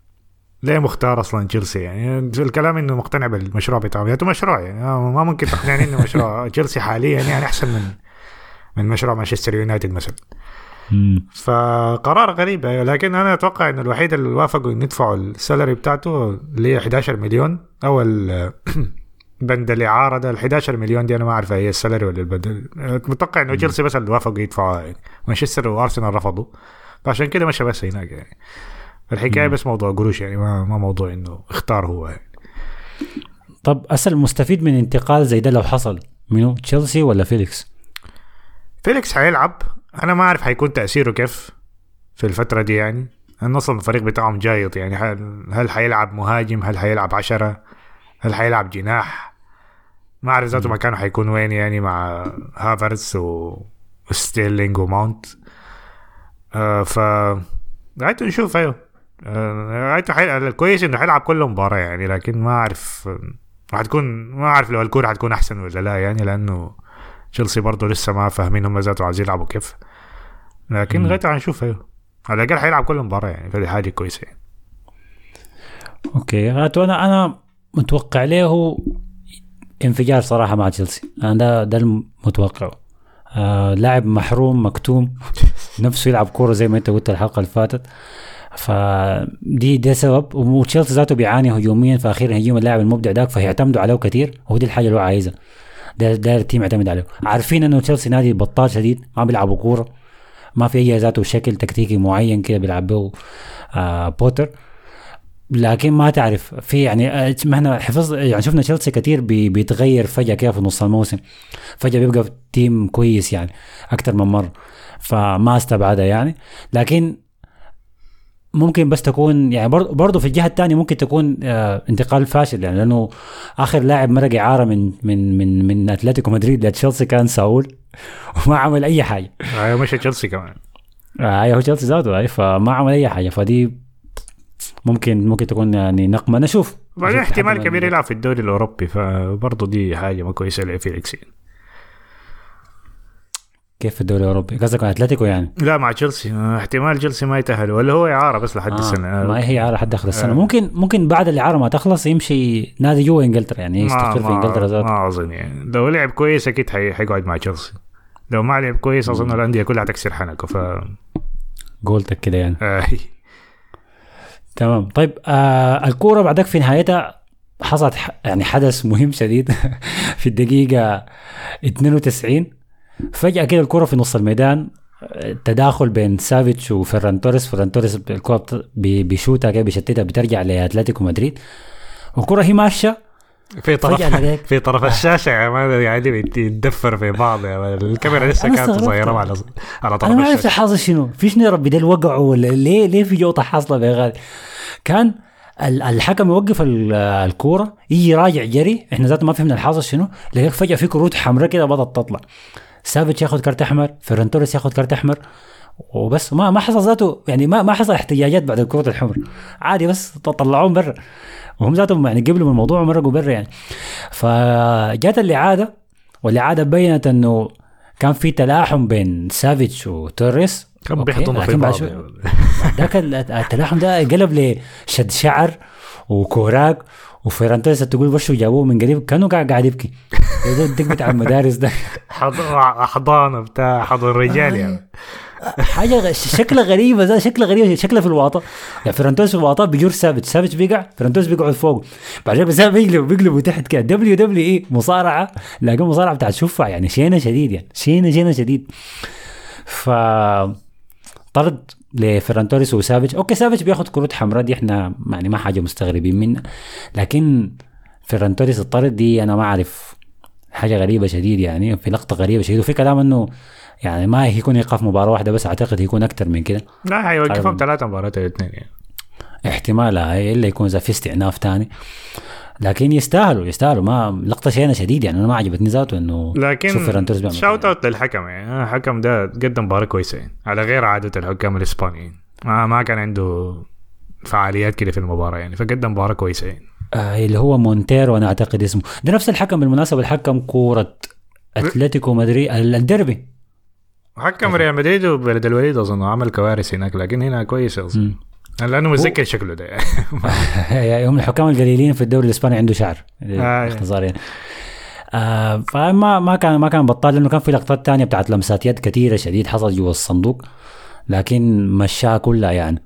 ليه مختار أصلا تشيلسي يعني. الكلام إنه مقتنع بالمشروع بتاعه يعني مشروع يعني. ما ما ممكن تقنعني إنه مشروع تشيلسي حاليا يعني أحسن من من مشروع مانشستر يونايتد مثلا. فقرار غريب لكن أنا أتوقع انه الوحيد اللي وافقوا إن يدفعوا ال salary بتاعته اللي هي 11 مليون أو بند الاعاره ده ال 11 مليون دي أنا ما أعرف هي ال salary ولا البدل متوقع إنه تشيلسي بس اللي وافقوا يدفعوها يعني مانشستر وأرسنال رفضوا. فعشان كده مشى بس هناك يعني. الحكاية بس موضوع قروش يعني ما, ما موضوع إنه اختار هو يعني. طب أسأل مستفيد من انتقال زي ده لو حصل منو تشيلسي ولا فيليكس؟ فيليكس حيلعب أنا ما أعرف حيكون تأثيره كيف في الفترة دي يعني. لأن أصلا الفريق بتاعهم جايط يعني. هل حيلعب مهاجم؟ هل حيلعب عشرة؟ هل حيلعب جناح؟ ما أعرف ذاته مكانه حيكون وين يعني مع هافيرتز و... وستيرلينج وماونت آه ف غايته نشوف أيوه. آه غايته حي... الكويس إنه حيلعب كل مباراة يعني لكن ما أعرف آه، حتكون ما أعرف لو الكورة حتكون أحسن ولا لا يعني لأنه تشيلسي برضه لسه ما فاهمين هم ذاته عايزين يلعبوا كيف. لكن مم. غايته حنشوف أيوه. على الأقل حيلعب كل مباراة يعني فدي حاجة كويسه يعني. أوكي أنا أنا متوقع له انفجار صراحة مع تشيلسي. أنا ده ده المتوقع. آه لاعب محروم مكتوم نفسه يلعب كورة زي ما أنت قلت الحلقة اللي فاتت. فدي ده سبب. وتشيلسي ذاته بيعاني هجوميا فاخيرا هيجيهم اللاعب المبدع داك فهيعتمدوا عليه كثير وهو دي الحاجة اللي هو عايزها. ده ال team يعتمد عليه. عارفين إنه تشيلسي نادي بطال شديد ما بيلعبوا كورة ما في أي ذاته شكل تكتيكي معين كده بيلعب به آه بوتر. لكن ما تعرف في يعني آه، إحنا حفظ يعني شفنا تشيلسي كثير بي بيتغير فجأة كده في نص الموسم. فجأة بيبقى team كويس يعني أكثر من مرة. فما استبعدها يعني. لكن ممكن بس تكون يعني برضه في الجهة الثانية ممكن تكون آه انتقال فاشل يعني لأنه آخر لاعب مرق إعارة من من من من أتلتيكو مدريد لتشيلسي كان ساول وما عمل أي حاجة. أيوه مش تشيلسي كمان. آه هو تشيلسي ذاته أي، فما عمل أي حاجة فدي ممكن ممكن تكون يعني نقمة. نشوف. بعدين احتمال كبير يلعب في الدوري الأوروبي فبرضه دي حاجة ما كويسة لفيليكس يعني. كيف في الدوري الأوروبي؟ قصدك على أتلتيكو يعني؟ لا مع تشيلسي. احتمال تشيلسي ما يتأهل ولا هو إعارة بس لحد آه السنة. ما هي إعارة حد آخر السنة. آه. ممكن ممكن بعد الإعارة ما تخلص يمشي نادي جوا إنجلترا يعني يستقر في إنجلترا ذاته. ما أظن يعني. لو لعب كويس أكيد حي- حيقعد مع تشيلسي. لو ما لعب كويس أظن الأندية كلها تكسر حنكه ف قولتك كده يعني. آه، تمام. طيب آه الكورة بعدك في نهايتها حصلت يعني حدث مهم شديد في الدقيقة 92 فجأة كده الكوره في نص الميدان تداخل بين سافيتش وفيران توريس فيران توريس بي- بيشوتها كده بيشتتها بترجع لأتلتيكو مدريد. والكوره هي ماشية. في طرف في طرف الشاشة يا man يعني يتدفر في بعض يا man. الكاميرا لسه كانت. صغيرة على على طرف أنا ما عرفت حاصل شنو. في شنو يا ربي؟ ده وقعوا ولا ليه ليه في جوطة حاصلة يا غالي كان ال- الحكم يوقف ال- الكورة يجي يراجع جري. إحنا ذات ما فهمنا الحاصل شنو. لقيت فجأة في كروت حمراء كده بدأت تطلع. سافيتش ياخذ كارت أحمر فيران توريس ياخذ كارت أحمر وبس. ما ما حصل ذاته يعني ما ما حصل احتجاجات بعد الكروت الحمر. عادي بس طلعوهم برا. وهم ذاتهم يعني قبلوا من الموضوع ومرقوا برا يعني. فجات الإعادة والإعادة بينت إنه كان في تلاحم بين سافيتش وتوريس. كان بيحضنوا في بعض man. ذاك ال- التلاحم ده قلب لشد شعر وكوراك. وفيران توريس تقول وشه جابوه من قريب؟ كأنه قاعد قاعد يبكي. الدق بتاع المدارس ده. حض- حضانة بتاع حضن الرجال يعني. حاجة شكلها غريبة زي شكلها غريبة. شكلها في الواطة. يعني فيران توريس في الواطة بيجر سافيتش. سافيتش بيقع. فيران توريس بيقعد فوق. بعدين بس بيقلب بيقلبوا تحت كده. WWE مصارعة. لكن مصارعة بتاعت شفع يعني شينة شديد يعني. شينه شينة شديد. ف طرد لفيران توريس وسافيتش okay سافيتش بياخد كروت حمراء دي إحنا يعني ما حاجة مستغربين منها. لكن فيران توريس الطرد دي أنا ما أعرف حاجة غريبة شديد يعني في لقطة غريبة شديد. وفي كلام إنه يعني ما هيكون ايقاف مباراة واحدة بس أعتقد هيكون أكثر من كده. لا حيوقفهم طيب. ثلاثة مباريات الاثنين يعني. احتمال هاي إلا يكون إذا في استئناف تاني. لكن يستاهلوا يستاهلوا. ما لقطة شينه شديد يعني أنا ما عجبتني ذاته إنه لكن shout out للحكم. يعني الحكم ده قدم مباراة كويسة. يعني على غير عادة الحكام الإسبانيين. ما ما كان عنده فعاليات كده في المباراة. يعني فقدم مباراة كويسة. يعني آه اللي هو مونتيرو أنا أعتقد اسمه. ده نفس الحكم بالمناسبة. الحكم كورة أتلتيكو مدريد الديربي. حكم ريال مدريد وبلد الوليد أظن عمل كوارث هناك لكن هنا كويسه أظن. لأنه متذكر شكله ده. يعني هم الحكام القليلين في الدوري الإسباني عنده شعر. آه. باختصار يعني. آه فما ما كان ما كان بطال لأنه كان في لقطات تانية بتاعت لمسات يد كثيره شديد حصل جوا الصندوق لكن مشاها كلها يعني.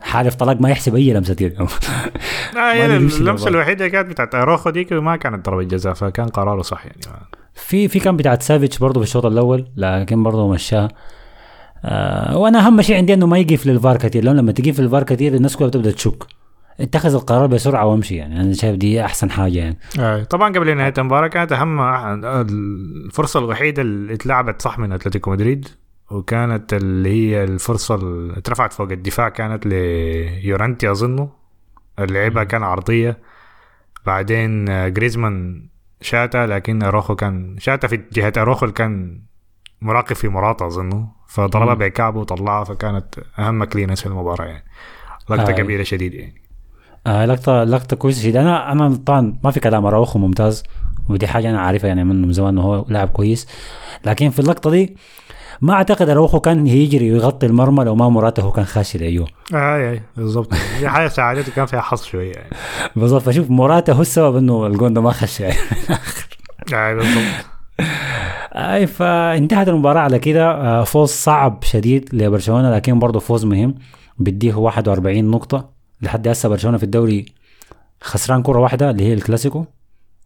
حالف طلاق ما يحسب أي لمسة يد آه بيمشي اللمسة. الوحيدة كانت بتاعت أروخو ديك ما كانت ضربة جزاء فكان قراره صح يعني. في في كان بتاعت سافيتش برضه في الشوط الأول لكن برضه مشاها آه وأنا أهم شيء عندي إنه ما يقف للفار كثير لأنه لما تقف للفار كثير الناس كلها بتبدأ تشك. اتخذ القرار بسرعة وامشي يعني. أنا شايف دي أحسن حاجة يعني. آه، طبعا قبل نهاية المباراة كانت أهم الفرصة الوحيدة اللي اتلعبت صح من أتلتيكو مدريد وكانت اللي هي الفرصة اللي اترفعت فوق الدفاع كانت ليورينتي أظنه. اللعبها كان عرضية. بعدين آه، جريزمان شاتا لكن أروخو كان شاتا في جهة أروخو اللي كان مراقب في موراتا أظنه فضربها. بكعبه وطلعها فكانت أهم clearance في المباراة يعني. لقطة آه. كبيره شديد يعني. آه لقطة لقطة كويسة شديد أنا أنا طبعا ما في كلام اراوخو ممتاز. ودي حاجة أنا عارفها يعني من زمان إنه هو لاعب كويس. لكن في اللقطة دي ما أعتقد اراوخو كان يجري ويغطي المرمى لو ما موراتا هو كان خاشي. أيوه اي اي بالضبط. دي حاجة ساعدته كان فيها حظ شوية يعني. بالضبط. فشوف موراتا هو السبب إنه الجون ده ما خش يعني. اي بالضبط. اي فانتهت المباراة على كده. آه، فوز صعب شديد لبرشلونة لكن برضه فوز مهم. بيديه 41 نقطة لحد هسه برشلونة في الدوري خسران كرة واحدة اللي هي الكلاسيكو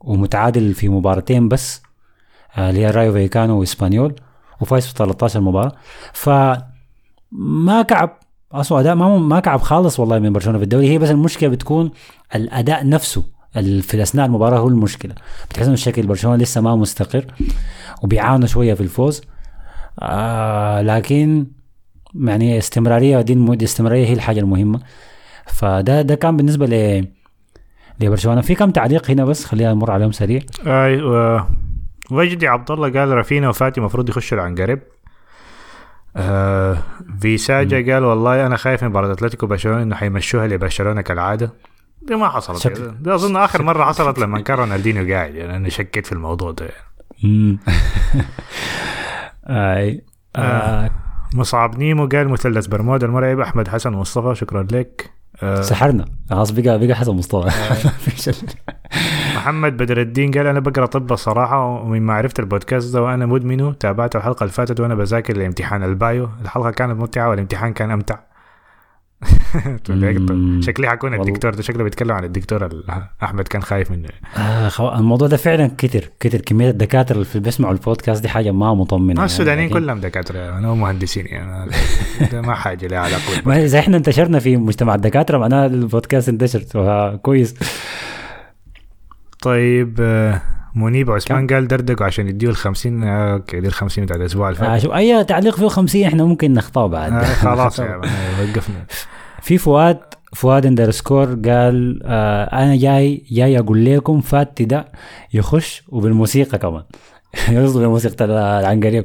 ومتعادل في مباراتين بس آه، اللي هي رايو فيكانو وإسبانيول وفايز في 13 مباراة. ف ما كعب أصلا أداء ما ما كعب خالص والله من برشلونة في الدوري. هي بس المشكلة بتكون الأداء نفسه. في اثناء المباراة هو المشكلة. بتحس إنه الشكل برشلونة لسه ما مستقر وبيعانوا شوية في الفوز. آه لكن يعني استمرارية دي الم- دي استمرارية هي الحاجة المهمة. فده ده كان بالنسبة ل لبرشلونة. في كم تعليق هنا بس؟ خلينا نمر عليهم سريع. اي و... وجدي عبد الله قال رافينا وفاتي المفروض يخشوا العنقريب. آه فيساجا قال والله أنا خايف من مباراة أتلتيكو برشلونه إنه حيمشوها لبرشلونة كالعادة. دي ما حصلت شكل- دي أظن آخر مرة حصلت لما كان رونالدينيو قاعد يعني أنا شكيت في الموضوع ده. يعني. آي آه مصعب نيمو قال مثلث برمودا المرعب أحمد حسن مصطفى شكرا لك. آه سحرنا. خلاص بقى بقى حسن مصطفى. ال- محمد بدر الدين قال أنا بقرأ طب الصراحه ومما عرفت البودكاست ده وأنا مدمنه تابعته الحلقة اللي فاتت وأنا بذاكر لامتحان البايو. الحلقة كانت ممتعة والامتحان كان أمتع. شكلي حكون. الدكتور ده شكله بيتكلم عن الدكتور ال- أحمد كان خايف منه. آه خو... الموضوع ده فعلا كتر كتر. كمية الدكاترة اللي بيسمعوا البودكاست دي حاجة ما مطمنة ما السودانيين لكن- كلهم دكاترة أنا مهندسين يعني. ده ما حاجة لها علاقة. ما إذا إحنا انتشرنا في مجتمع الدكاترة معناها البودكاست انتشر كويس طيب آه، منيب عثمان قال دردقوا عشان يديوا ال 50 آه، أوكي دي ال 50 بتاع الأسبوع اللي آه فات شوف أي تعليق فيه 50 إحنا ممكن نخطأه بعد. آه، خلاص man، وقفنا. في فؤاد فؤاد underscore قال آه أنا جاي جاي أقول لكم فاتي ده يخش وبالموسيقى كمان. يقصد بموسيقى العنقريب.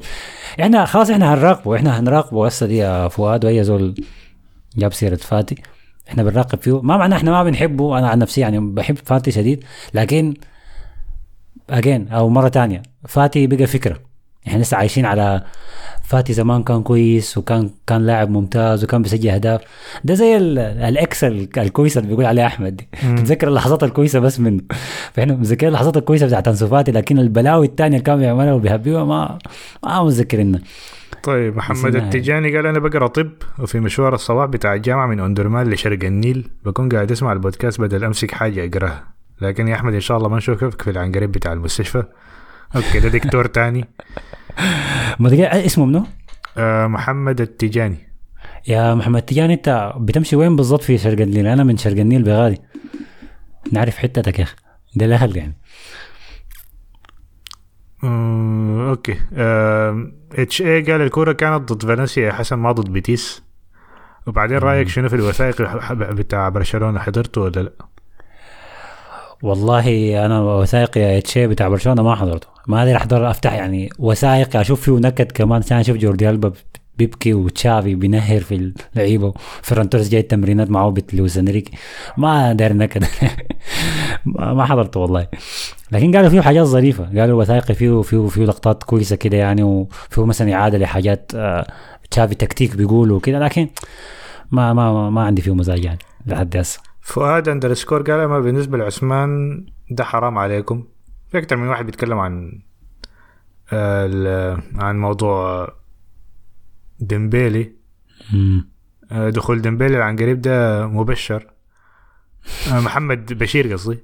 إحنا خلاص إحنا هنراقبه إحنا هنراقبه. هسه دي يا فؤاد واي زول جاب سيرة فاتي. إحنا بنراقب فيه. ما معناه إحنا ما بنحبه. أنا عن نفسي يعني بحب فاتي شديد. لكن اجين أو مرة تانية. فاتي بقى فكرة. إحنا لسه عايشين على فاتي زمان كان كويس وكان كان لاعب ممتاز وكان بيسجل أهداف. ده زي ال- ال ex ال- الكويسه اللي بيقول عليها أحمد. دي تتذكر اللحظات الكويسة بس منه. فإحنا متذكرين اللحظات الكويسة بتاعت أنسو فاتي لكن البلاوي الثانية اللي كان بيعملها وبيهبيها ما ما متذكرينها طيب محمد. التجاني قال أنا بقرأ طب وفي مشوار الصباح بتاع الجامعة من أم درمان لشرق النيل. بكون قاعد أسمع البودكاست بدل أمسك حاجة أقرأها. لكن يا أحمد إن شاء الله ما نشوفك في العنقريب بتاع المستشفى. أوكي ده دكتور تاني. ما اسمه منو؟ آه محمد التجاني. يا محمد تيجاني انت بتمشي وين بالضبط في شرق النيل؟ أنا من شرق النيل بغالي. نعرف حتتك يا أخي. ده الاهل يعني. آه أوكي. HE قال الكورة كانت ضد فالنسيا يا حسن ما ضد بيتيس. وبعدين رأيك شنو في الوثائق الح- بتاع برشلونة؟ حضرته ولا لا؟ والله أنا وثائقي اتشي بتاع برشلونة ما حضرته. ما أدري احضر أفتح يعني وثائقي أشوف فيه نكد كمان. عشان أشوف جوردي ألبا بيبكي وتشافي بينهر في اللعيبة. وفيران توريس جاي التمرينات مع لويس إنريكي. ما داير نكد ما حضرته والله. لكن قالوا فيه حاجات ظريفة. قالوا وثائقي فيه فيه فيه لقطات كويسة كده يعني وفيه مثلا إعادة لحاجات آه، تشافي تكتيك بيقولوا كده. لكن ما ما, ما عندي فيه مزاج يعني لحد هسه. فؤاد underscore قال أما بالنسبة لعثمان ده حرام عليكم. في أكثر من واحد بيتكلم عن آه، عن موضوع ديمبيلي. آه، دخول ديمبيلي عن قريب ده مبشر. آه، محمد بشير قصدي.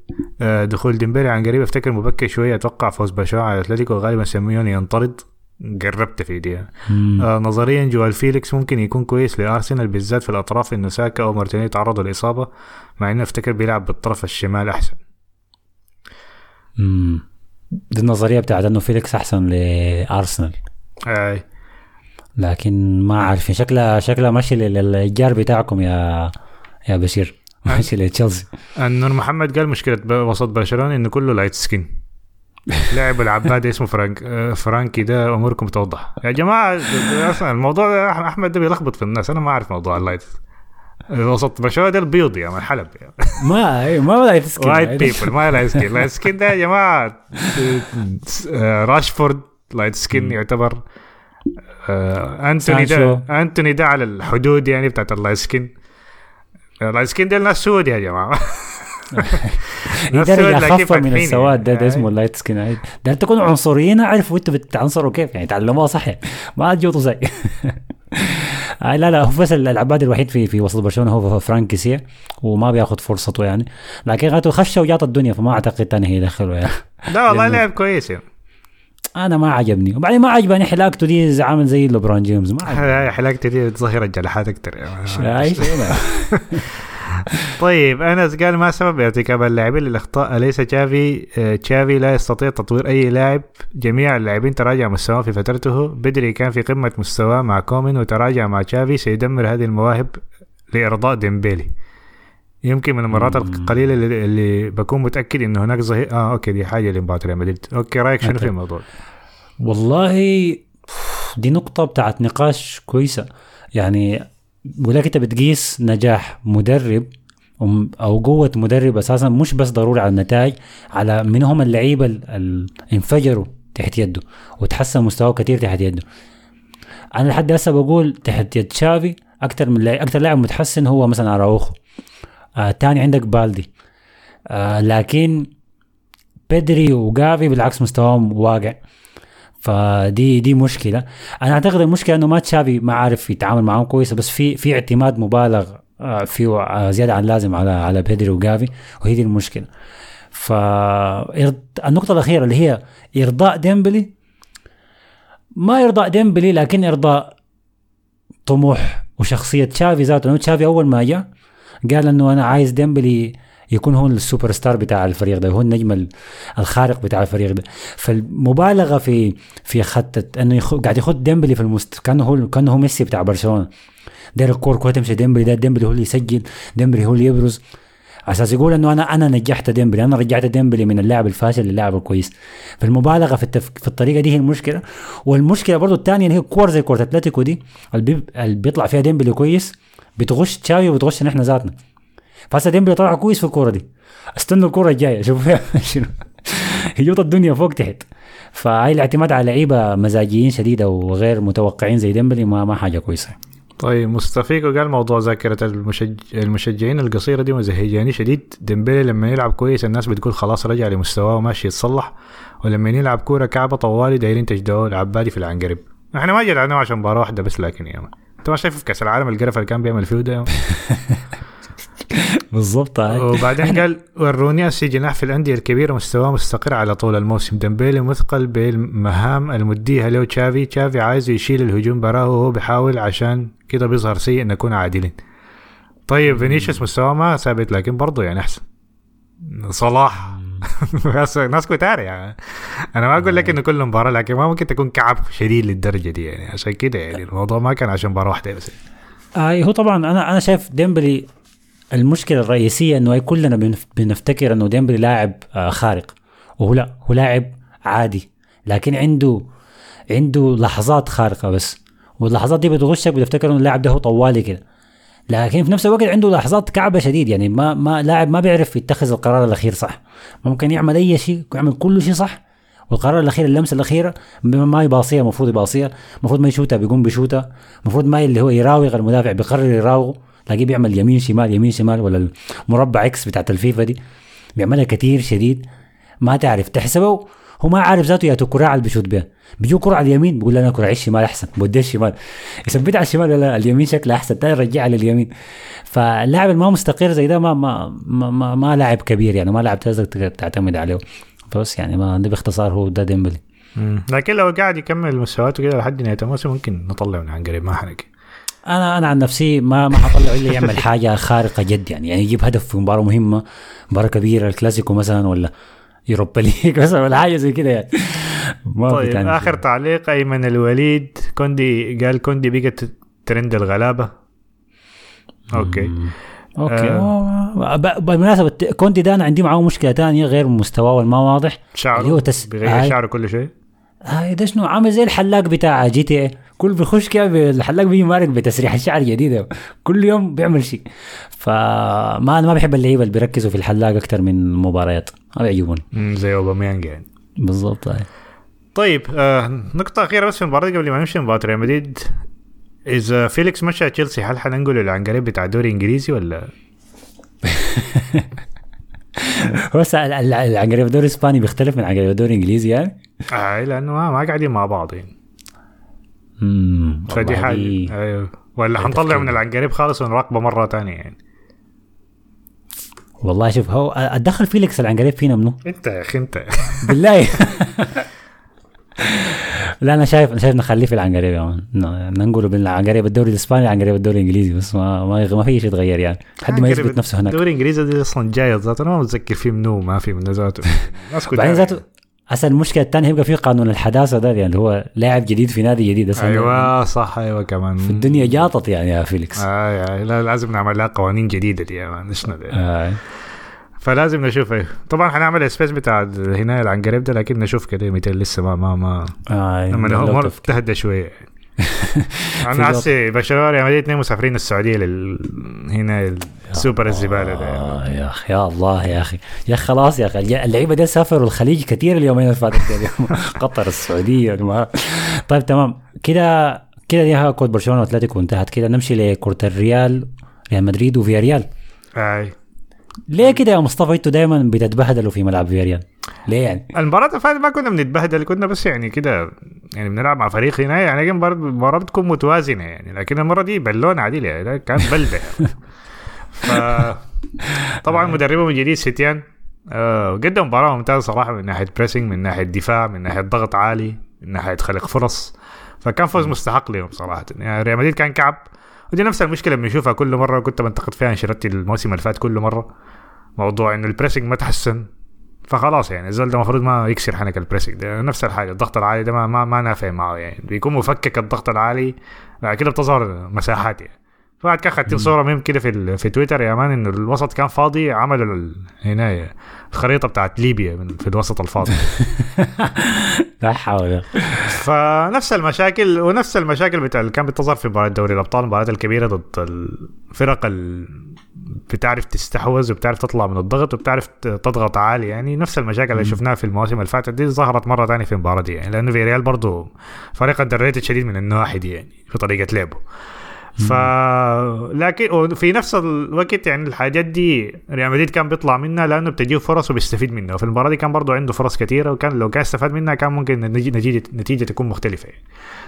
دخول ديمبيلي عن قريب أفتكر مبكر شوية أتوقع فوز برشلونه على اتلتيكو غالبا سيميوني ينطرد. قربت في دي. آه نظريا جوال فيليكس ممكن يكون كويس لأرسنال بالذات في الأطراف إنه ساكا أو مارتينيلي تعرضوا لإصابة مع إنه أفتكر بيلعب بالطرف الشمال أحسن. امم دي النظرية بتاعت إنه فيليكس أحسن لأرسنال. آه لكن ما عارف شكلها شكلها ماشي لل- للجار بتاعكم يا يا بشير. ماشي لتشيلسي. النور محمد قال مشكلة وسط برشلونة إنه كله light skin لاعب العباد اسمه فرانك آه، فرانكي ده أموركم توضح. يا جماعة أصلا الموضوع ده أحمد ده بيلخبط في الناس أنا ما أعرف موضوع ال light وسط برشلونة ده البيض يا من حلب يعني. ما أي- ما ولا يتسكن light people ما light skin. light skin ده يا جماعة آه، راشفورد light skin يعتبر. آه، أنتوني. ده أنتوني ده على الحدود يعني بتاعت ال light skin. ال light skin ده الناس سود يا جماعة. لكن أخف من السواد ده, يعني. ده اسمه ال light skin ده تكونوا عنصريين اعرفوا أنتوا بتعنصروا كيف يعني تعلموها صح. يعني. ما تجوطوا زي. آه لا لا هو بس العباد الوحيد في في وسط برشلونة هو فرانك كيسيه وما بياخذ فرصته يعني. لكن غاته خشه وجاط الدنيا فما أعتقد تاني هيدخله يعني. لا والله لعب كويس يعني. أنا ما عجبني. وبعدين ما عجبني حلاقته دي عامل زي ليبرون جيمس ما عجبني هاي حلاقتي دي تظهر الجلحات أكثر يعني. طيب انس قال ما سبب ارتكاب اللاعبين للأخطاء. أليس تشافي آه، تشافي لا يستطيع تطوير أي لاعب؟ جميع اللاعبين تراجع مستواه في فترته. بيدري كان في قمة مستواه مع كومان وتراجع مع تشافي. سيدمر هذه المواهب لإرضاء ديمبيلي. يمكن من المرات القليلة اللي, اللي بكون متأكد انه هناك ظهير. آه أوكي دي حاجة لمباراة ريال مدريد. أوكي رأيك شنو في. الموضوع؟ والله دي نقطة بتاعت نقاش كويسة. يعني لك انت بتقيس نجاح مدرب أو قوة مدرب أساسا مش بس ضروري على النتائج على من هم اللعيبة اللي انفجروا تحت يده وتحسن مستواه كثير تحت يده. أنا لحد هسه بقول تحت يد شافي أكثر من أكثر لاعب متحسن هو مثلا أراوخو. آه تاني عندك بالدي. آه لكن بدري وجافي بالعكس مستواهم واقع. فدي دي مشكلة. أنا أعتقد المشكلة إنه ما تشافي ما عارف يتعامل معاهم كويس بس في في اعتماد مبالغ آه، فيه آه، زيادة عن اللازم على على بيدري وجافي وهي دي المشكلة. فالنقطة الأخيرة اللي هي إرضاء ديمبلي. ما إرضاء ديمبلي لكن إرضاء طموح وشخصية تشافي ذاته. لأنه تشافي أول ما جاء قال إنه أنا عايز ديمبلي يكون هو السوبر ستار بتاع الفريق ده هو النجم ال- الخارق بتاع الفريق ده. فالمبالغة في في خطه إنه يخ... قاعد يخت ديمبلي في المست كانه هو كانه هو ميسي بتاع برشلونة. داير الكور كوره تمشي ديمبلي ده ديمبلي هو اللي يسجل ديمبلي هو اللي يبرز. على أساس يقول إنه أنا أنا نجحت ديمبلي أنا رجعت ديمبلي من اللاعب الفاشل للاعب الكويس. فالمبالغة في التف... في الطريقة دي هي المشكلة. والمشكلة برضو الثانية اللي هي كور زي كورة أتلتيكو دي. اللي بيطلع فيها ديمبلي كويس بتغش تشافي وبتغش نحن ذاتنا. فهسه ديمبلي طلع كويس في الكورة دي. استنوا الكورة الجاية شوفوا فيها شنو؟ هيجوط الدنيا فوق تحت. فهاي الاعتماد على لعيبة مزاجيين شديدة وغير متوقعين زي ديمبلي ما ما حاجة كويسة. طيب مستفيكو قال موضوع ذاكرة المشج... المشجعين القصيرة دي مزهجاني شديد. ديمبلي لما يلعب كويس الناس بتقول خلاص رجع لمستواه وماشي يتصلح. ولما يلعب كورة كعبة طوالي دايرين تجدعوه العبادي في العنقريب. إحنا ما جدعناه عشان مباراة واحدة بس لكن يا انت ما شايف في كأس العالم القرف اللي كان بيعمل فيه ده؟ بالضبط. وبعدين قال وروني اسي جناح في الأندية الكبيرة مستواه مستقر على طول الموسم. ديمبيلي مثقل بالمهام المديها له. تشافي تشافي عايز يشيل الهجوم براه وهو بيحاول عشان كده بيظهر سيء نكون عادلين. طيب فينيسيوس مستواه ما ثابت لكن برضه يعني أحسن. صلاح. ناس كتار يعني. أنا ما أقول لك إنه كل مباراة لكن ما ممكن تكون كعب شديد للدرجة دي يعني. عشان كده يعني الموضوع ما كان عشان مباراة واحدة بس. آه هو طبعا أنا أنا شايف ديمبلي المشكلة الرئيسية إنه كلنا بنف- بنفتكر إنه ديمبلي لاعب آه خارق. وهو لا هو لاعب عادي. لكن عنده عنده لحظات خارقة بس. واللحظات دي بتغشك بتفتكر إنه اللاعب ده هو طوالي كده. لكن في نفس الوقت عنده لحظات كعبة شديد. يعني ما ما لاعب ما بيعرف يتخذ القرار الأخير صح. ممكن يعمل أي شيء يعمل كل شيء صح. والقرار الأخير اللمسة الأخيرة ما يباصيها المفروض يباصيها المفروض ما يشوتها بيقوم بيشوتها. المفروض ما اللي هو يراوغ المدافع بيقرر يراوغ تلاقيه بيعمل يمين شمال يمين شمال ولا المربع إكس بتاعت الفيفا دي بيعملها كتير شديد ما تعرف تحسبه هو ما عارف ذاته يا كرة اللي بيشوت بها بيجو كرة على اليمين بيقول أنا كرة الشمال أحسن بودي الشمال يثبتها على الشمال لا اليمين شكلها أحسن تاني يرجعها لليمين فاللاعب ما مستقر زي ده ما ما ما, ما, ما لاعب كبير يعني ما لاعب تقدر تعتمد عليه. بس يعني ما ده باختصار هو ده ديمبلي. لكن لو قاعد يكمل مستوياته كده لحد نهاية الموسم ممكن نطلع من عن قريب ما حنبقى أنا أنا عن نفسي ما ما حطلع إلا يعمل حاجة خارقة جد يعني. يعني يجيب هدف في مباراة مهمة مباراة كبيرة الكلاسيكو مثلا ولا Europa League مثلا ولا حاجة زي كده يعني. ما طيب آخر تعليق أيمن الوليد. كوندي قال كوندي بقت ترند الغلابة. Okay. Okay. آه. بالمناسبه كوندي ده أنا عندي معاه مشكلة ثانية غير مستواه والما واضح. شعره اللي هو تس... بيغير آه. شعره كل شيء. هاي ده شنو؟ عامل زي الحلاق بتاع GTA كل بيخش كده الحلاق بيجي مارك بتسريح الشعر جديده كل يوم بيعمل شيء. فما أنا ما بحب اللعيبة اللي بيركزوا في الحلاق أكثر من مباريات ما بيعجبوني. زي أوباميانج يعني. بالضبط هاي. طيب آه نقطة أخيرة بس في المباراة قبل ما نمشي. مباراة ريال مدريد. إذا فيليكس مشى تشيلسي هل حننقل العنقريب بتاع الدوري الإنجليزي ولا؟ بس العنقريب الدوري الإسباني بيختلف من العنقريب الدوري الإنجليزي يعني؟ آه لأنه ما, ما قاعدين مع بعض يعني امم فدي حاجة أيوه. ولا حنطلع من العنقريب خالص ونراقبه مرة تانية يعني. والله شوف هو اتدخل فيليكس العنقريب فينا منو؟ انت يا أخي انت. بالله. لا أنا شايف أنا شايف نخليه في العنقريب يا man. ننقله بين العنقريب الدوري الإسباني العنقريب الدوري الإنجليزي بس ما ما, ما في شيء يتغير يعني. لحد ما يثبت نفسه هناك. الدوري الإنجليزي أصلا جاية ذاته أنا ما متذكر فيه منو ما في منه ذاته. بعدين ذاته أصلا المشكلة الثانية يبقى في قانون الحداثة ده يعني اللي هو لاعب جديد في نادي جديد أصلا أيوه صح أيوه كمان. في الدنيا جاطت يعني يا فيليكس. آه لا لازم نعمل لها قوانين جديدة دي man. إيش آه. فلازم نشوف. إيه طبعا حنعمل space بتاع هنا العنقريب ده لكن نشوف كده متى لسه ما ما ما آه لما هو تهدى شوية. أنا حسي برشلونه ريال مدريد اثنين مسافرين السعودية لل هنا السوبر الزبالة ده. آه يا أخي يا الله يا أخي. يا أخي خلاص يا أخي. اللعيبة دي سافروا الخليج كثير اليومين اللي فاتت قطر السعودية طيب تمام. كده كده دي كود برشلونة وأتلتيكو انتهت. كده نمشي لكره الريال ريال مدريد وفياريال آي. ليه كده يا مصطفى أنتوا دايما بتتبهدلوا في ملعب فياريال؟ ليه يعني؟ المباراة اللي فاتت ما كنا بنتبهدل كنا بس يعني كده يعني بنلعب مع فريق هنا يعني المباراة بتكون متوازنة يعني لكن المرة دي بالون عديل يعني كان بلدة يعني. ف طبعا مدربهم الجديد سيتيان آه قدم مباراة ممتازة صراحة من ناحية pressing من ناحية دفاع من ناحية ضغط عالي من ناحية خلق فرص فكان فوز مستحق لهم صراحة يعني ريال مدريد كان كعب ودي نفس المشكلة بنشوفها كل مرة كنت بنتقد فيها انشيلوتي الموسم اللي فات كل مرة. موضوع إنه ال pressing ما تحسن فخلاص يعني الزول ده المفروض ما يكسر حنك ال pressing ده نفس الحاجة الضغط العالي ده ما ما, ما نافع معه يعني. بيكون مفكك الضغط العالي بعد كده بتظهر مساحات يعني. فبعد كده خدت صورة مهم كده في في تويتر يا مان إنه الوسط كان فاضي عملوا هنا الخريطة بتاعت ليبيا من في الوسط الفاضي. لا حول. فنفس المشاكل ونفس المشاكل بتاع اللي كانت بتظهر في مباراة دوري الأبطال المباريات الكبيرة ضد الفرق بتعرف تستحوذ وبتعرف تطلع من الضغط وبتعرف تضغط عالي. يعني نفس المشاكل اللي شفناها في المواسم اللي فاتت دي ظهرت مرة ثانية في المباراة دي يعني لأنه في ريال برضه فريق under شديد من النواحي دي يعني في طريقة لعبه. ف لكن وفي نفس الوقت يعني الحاجات دي ريال مدريد كان بيطلع منها لأنه بتجيه فرص وبيستفيد منها. وفي المباراة دي كان برضه عنده فرص كثيره وكان لو كان استفاد منها كان ممكن النتيجه نتيجة نتيجة تكون مختلفة يعني.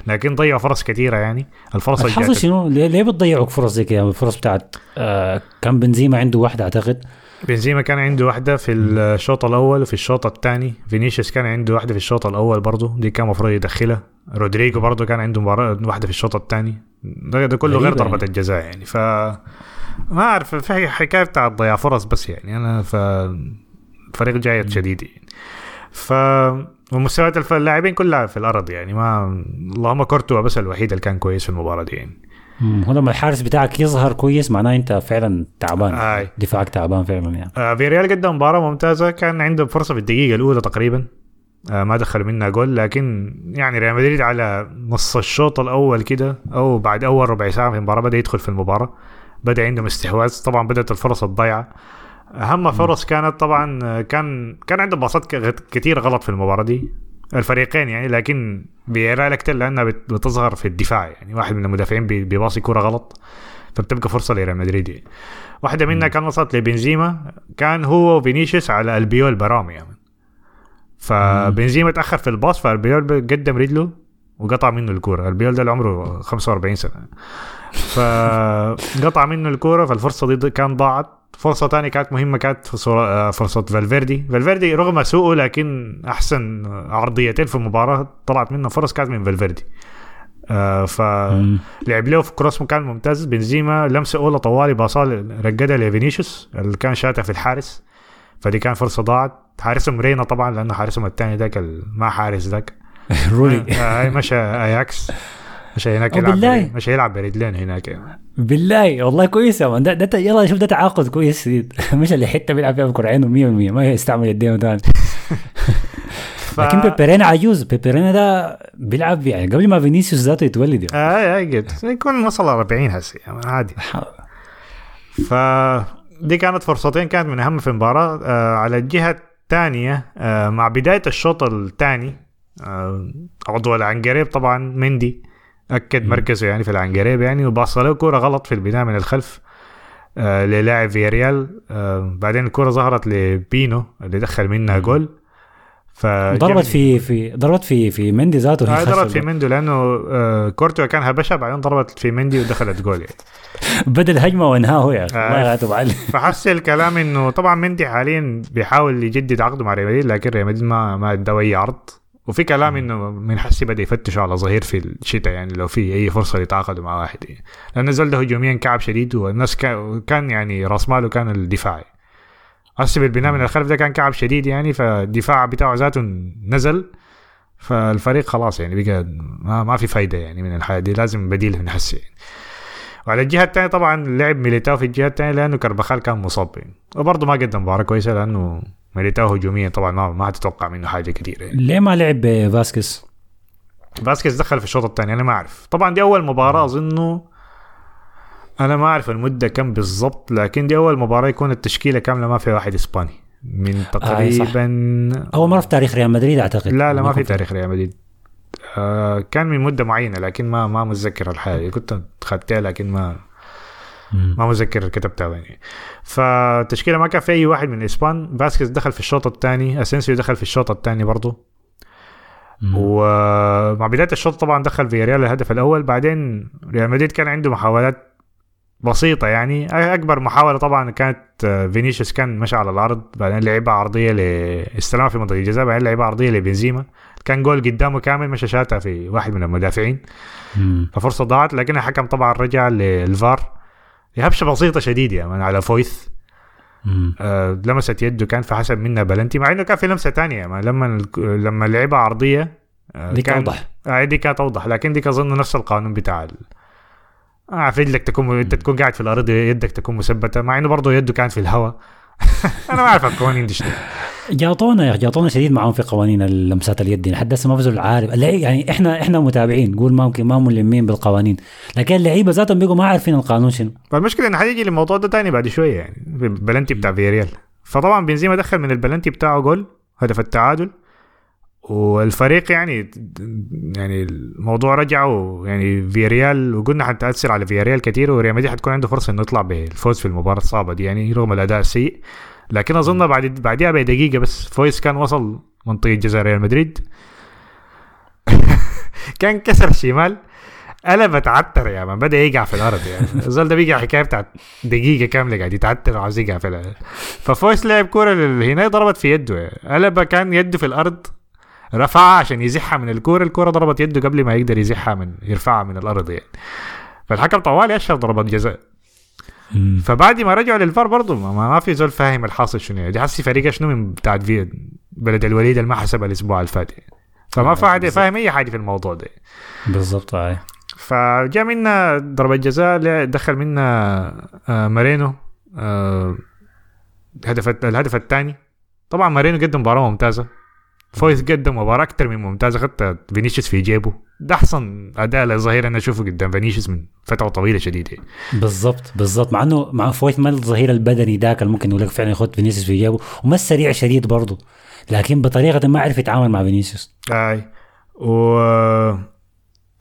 لكن ضيع فرص كثيره يعني الفرص الحظ شنو؟ ليه, ليه بتضيعوا فرص زي كده؟ الفرص بتاعت آه كان بنزيما عنده واحدة أعتقد. بنزيما كان عنده واحدة في الشوط الأول وفي الشوط الثاني. فينيسيوس كان عنده واحدة في الشوط الأول برضه دي كان المفروض يدخلها. رودريجو برضه كان عنده مباراة واحدة في الشوط الثاني. ده, ده كله غير ضربة يعني. الجزاء يعني. ف ما أعرف في حكايه بتاعت ضياع فرص بس يعني. أنا ف فريق جاي شديد يعني. ف ومستويات اللاعبين كلها في الأرض يعني. ما اللهم كورتوا بس الوحيد اللي كان كويس في المباراة دي يعني. هو لما الحارس بتاعك يظهر كويس معناه انت فعلا تعبان. آي. دفاعك تعبان فعلا يعني. آه فيريال قدم مباراة ممتازة كان عنده فرصة في الدقيقة الأولى تقريبا. آه ما دخلوا منها جول لكن يعني ريال مدريد على نص الشوط الأول كده أو بعد أول ربع ساعة في المباراة بدأ يدخل في المباراة. بدأ عندهم استحواذ. طبعا بدأت الفرص الضيعة أهم فرص كانت طبعا آه، كان كان عندهم باصات كتير غلط في المباراة دي. الفريقين يعني لكن بيرى أكتر لأنها بت- بتظهر في الدفاع يعني. واحد من المدافعين بي- بيباصي كرة غلط فبتبقى فرصة لريال مدريد يعني. واحدة منها كان وصلت لبنزيما كان هو وفينيسيوس على البيول برامي يعني. فبنزيما تأخر في ال pass فألبيول قدم رجله وقطع منه الكورة. البيول ده اللي عمره 45 سنة. فقطع منه الكورة فالفرصة دي كان ضاعت. فرصة تانية كانت مهمة كانت آه، فرصة فالفيردي. فالفيردي رغم سوءه لكن أحسن عرضيتين في المباراة طلعت منه فرص كانت من فالفيردي. آه ف مم. لعب له في cross كان ممتاز. بنزيما لمسه أولى طوالي باصال رقدها لفينيسيوس اللي كان شاتها في الحارس. فدي كان فرصة ضاعت. حارسهم رينا طبعا لأنه حارسهم الثاني ذاك ما حارس ذاك. رولي آه، هاي مشى أياكس. مشى هناك يلعب بالله. بري- مشى يلعب برجلين هناك. بالله والله كويس يا مان. ده, ده يلا شوف ده تعاقد كويس. شديد مش اللي حتة بيلعب فيها بكرعينه 100% ما يستعمل يديه تاني ف... لكن بيبرينا عجوز. بيبرينا ده بيلعب يعني قبل ما فينيسيوس ذاته يتولد يعني. آه آه قد يكون وصل 40 هسه يعني عادي. ف دي كانت فرصتين كانت من أهم في المباراة. آه على الجهة الثانية آه مع بداية الشوط الثاني آه عضو العنقريب طبعا مندي. أكد مركزه يعني في العنقريب يعني وباص له كوره غلط في البدايه من الخلف آه للاعب فياريال. آه بعدين الكوره ظهرت لبينو اللي دخل منها جول. ف ضربت في في ضربت في في مندي ذاته آه ضربت في مندي لأنه آه كورتوا كان هبشها بعدين ضربت في مندي ودخلت جول يعني. بدل هجمة وانهاه يا أخي. آه. الله فحس الكلام إنه طبعا مندي حاليا بيحاول يجدد عقده مع ريال مدريد لكن ريال مدريد ما ما ادى أي عرض. وفي كلام إنه من حسي بدأ يفتشوا على ظهير في الشتاء يعني لو في أي فرصة يتعاقدوا مع واحد يعني. لأن الزول ده هجوميا كعب شديد والناس كان, كان يعني راس ماله كان الدفاعي هسه بالبناء من الخلف ده كان كعب شديد يعني فالدفاع بتاعه ذاته نزل فالفريق خلاص يعني بقى ما, ما في فايدة يعني من الحياة دي لازم بديل من حسي يعني. وعلى الجهة الثانية طبعا لعب ميليتاو في الجهة الثانية لأنه كربخال كان مصاب يعني. وبرضه ما قدم مباراة كويسة لأنه ميليتاو هجوميا طبعا ما ما هتتوقع منه حاجة كثيرة يعني. ليه ما لعب فاسكيز؟ فاسكيز دخل في الشوط الثاني أنا ما أعرف طبعا دي أول مباراة أظنه أنا ما أعرف المدة كم بالضبط لكن دي أول مباراة يكون التشكيلة كاملة ما فيها واحد إسباني من تقريبا اول مره في تاريخ ريال مدريد أعتقد لا لا ما في تاريخ ريال مدريد آه كان من مدة معينة لكن ما ما متذكر الحاجة كنت اخذتها لكن ما. ما متذكر كتبتها يعني. فالتشكيله ما كان في أي واحد من الاسبان فاسكيز دخل في الشوط الثاني. أسينسيو دخل في الشوط الثاني برضه. ومع بداية الشوط طبعا دخل في ريال الهدف الأول. بعدين ريال مدريد كان عنده محاولات بسيطة يعني. أكبر محاولة طبعا كانت آه، فينيسيوس كان مشى على الأرض. بعدين لعبها عرضية ل استلمها في منطقة الجزاء. بعدين لعبها عرضية لبنزيما. كان جول قدامه كامل مشى شاتها في واحد من المدافعين. مم. ففرصة ضاعت. لكن الحكم طبعا رجع للفار. هبشة بسيطة شديدة يعني على فويث. آه لمست يده كان فحسب منها بلنتي مع إنه كان في لمسة ما لما لما لعبها عرضية آه ديك كان أوضح. آه دي كانت اوضح لكن ديك أظن نفس القانون بتاع ال... آه في رجلك تكون أنت تكون قاعد في الأرض يدك تكون مثبتة مع إنه برضه يده كانت في الهواء. أنا ما أعرف القوانين دي شنو جاطونا يا جاطونا شديد معاهم في قوانين اللمسات اليد لحد هسه ما بزول عارف اللعي- يعني إحنا إحنا متابعين. نقول ما ما ملمين بالقوانين. لكن اللعيبة ذاتهم بيقوا ما عارفين القانون شنو. فالمشكلة انه حيجي للموضوع ده تاني بعد شوية يعني في البلنتي بتاع فيريال فطبعا بنزيما دخل من البلنتي بتاعه جول هدف التعادل. والفريق يعني يعني الموضوع رجع ويعني فياريال وقلنا حتأثر على فياريال كثير وريال مدريد حتكون عنده فرصة إنه يطلع بالفوز في المباراة الصعبة دي. يعني رغم الأداء السيء لكن أظن بعد بعدها بدقيقه بس فويث كان وصل منطقة جزاء ريال مدريد. كان كسر شمال قلب اتعتر يا man. بدأ يقع في الأرض يعني. الزول ده بيقع حكاية بتاعت دقيقة كاملة قاعد يتعتر وعاوز يقع في الأرض. ففويث لعب كورة هنا ضربت في يده. قلب كان يده في الأرض رفعها عشان يزحها من الكورة. الكورة ضربت يده قبل ما يقدر يزحها من يرفعها من الأرض يعني. فالحكم طوالي اشهر ضربات جزاء. فبعد ما رجعوا للفار برضه ما, ما في زول فاهم الحاصل شنو يعني. دي حسي فريق شنو من بتاعت في بلد الوليد اللي ما حسب الأسبوع اللي فات. فما حد فاهم أي حاجة في الموضوع ده. بالضبط هاي فجاء منا ضربة جزاء دخل منا آه، مارينو آه، الهدف الهدف الثاني. طبعا مارينو قدم مباراة ممتازة. فويث قدم مباراة أكثر من ممتازة خدت فينيسيوس في جيبه. ده أحسن أداء للظهير أنا أشوفه قدام فينيسيوس من فترة طويلة شديدة. بالضبط بالضبط. مع إنه مع فويث ما الظهير البدني ذاك اللي ممكن يقول لك فعلا ياخذ فينيسيوس في جيبه وما السريع شديد برضه. لكن بطريقة ما عرف يتعامل مع فينيسيوس. أي. و...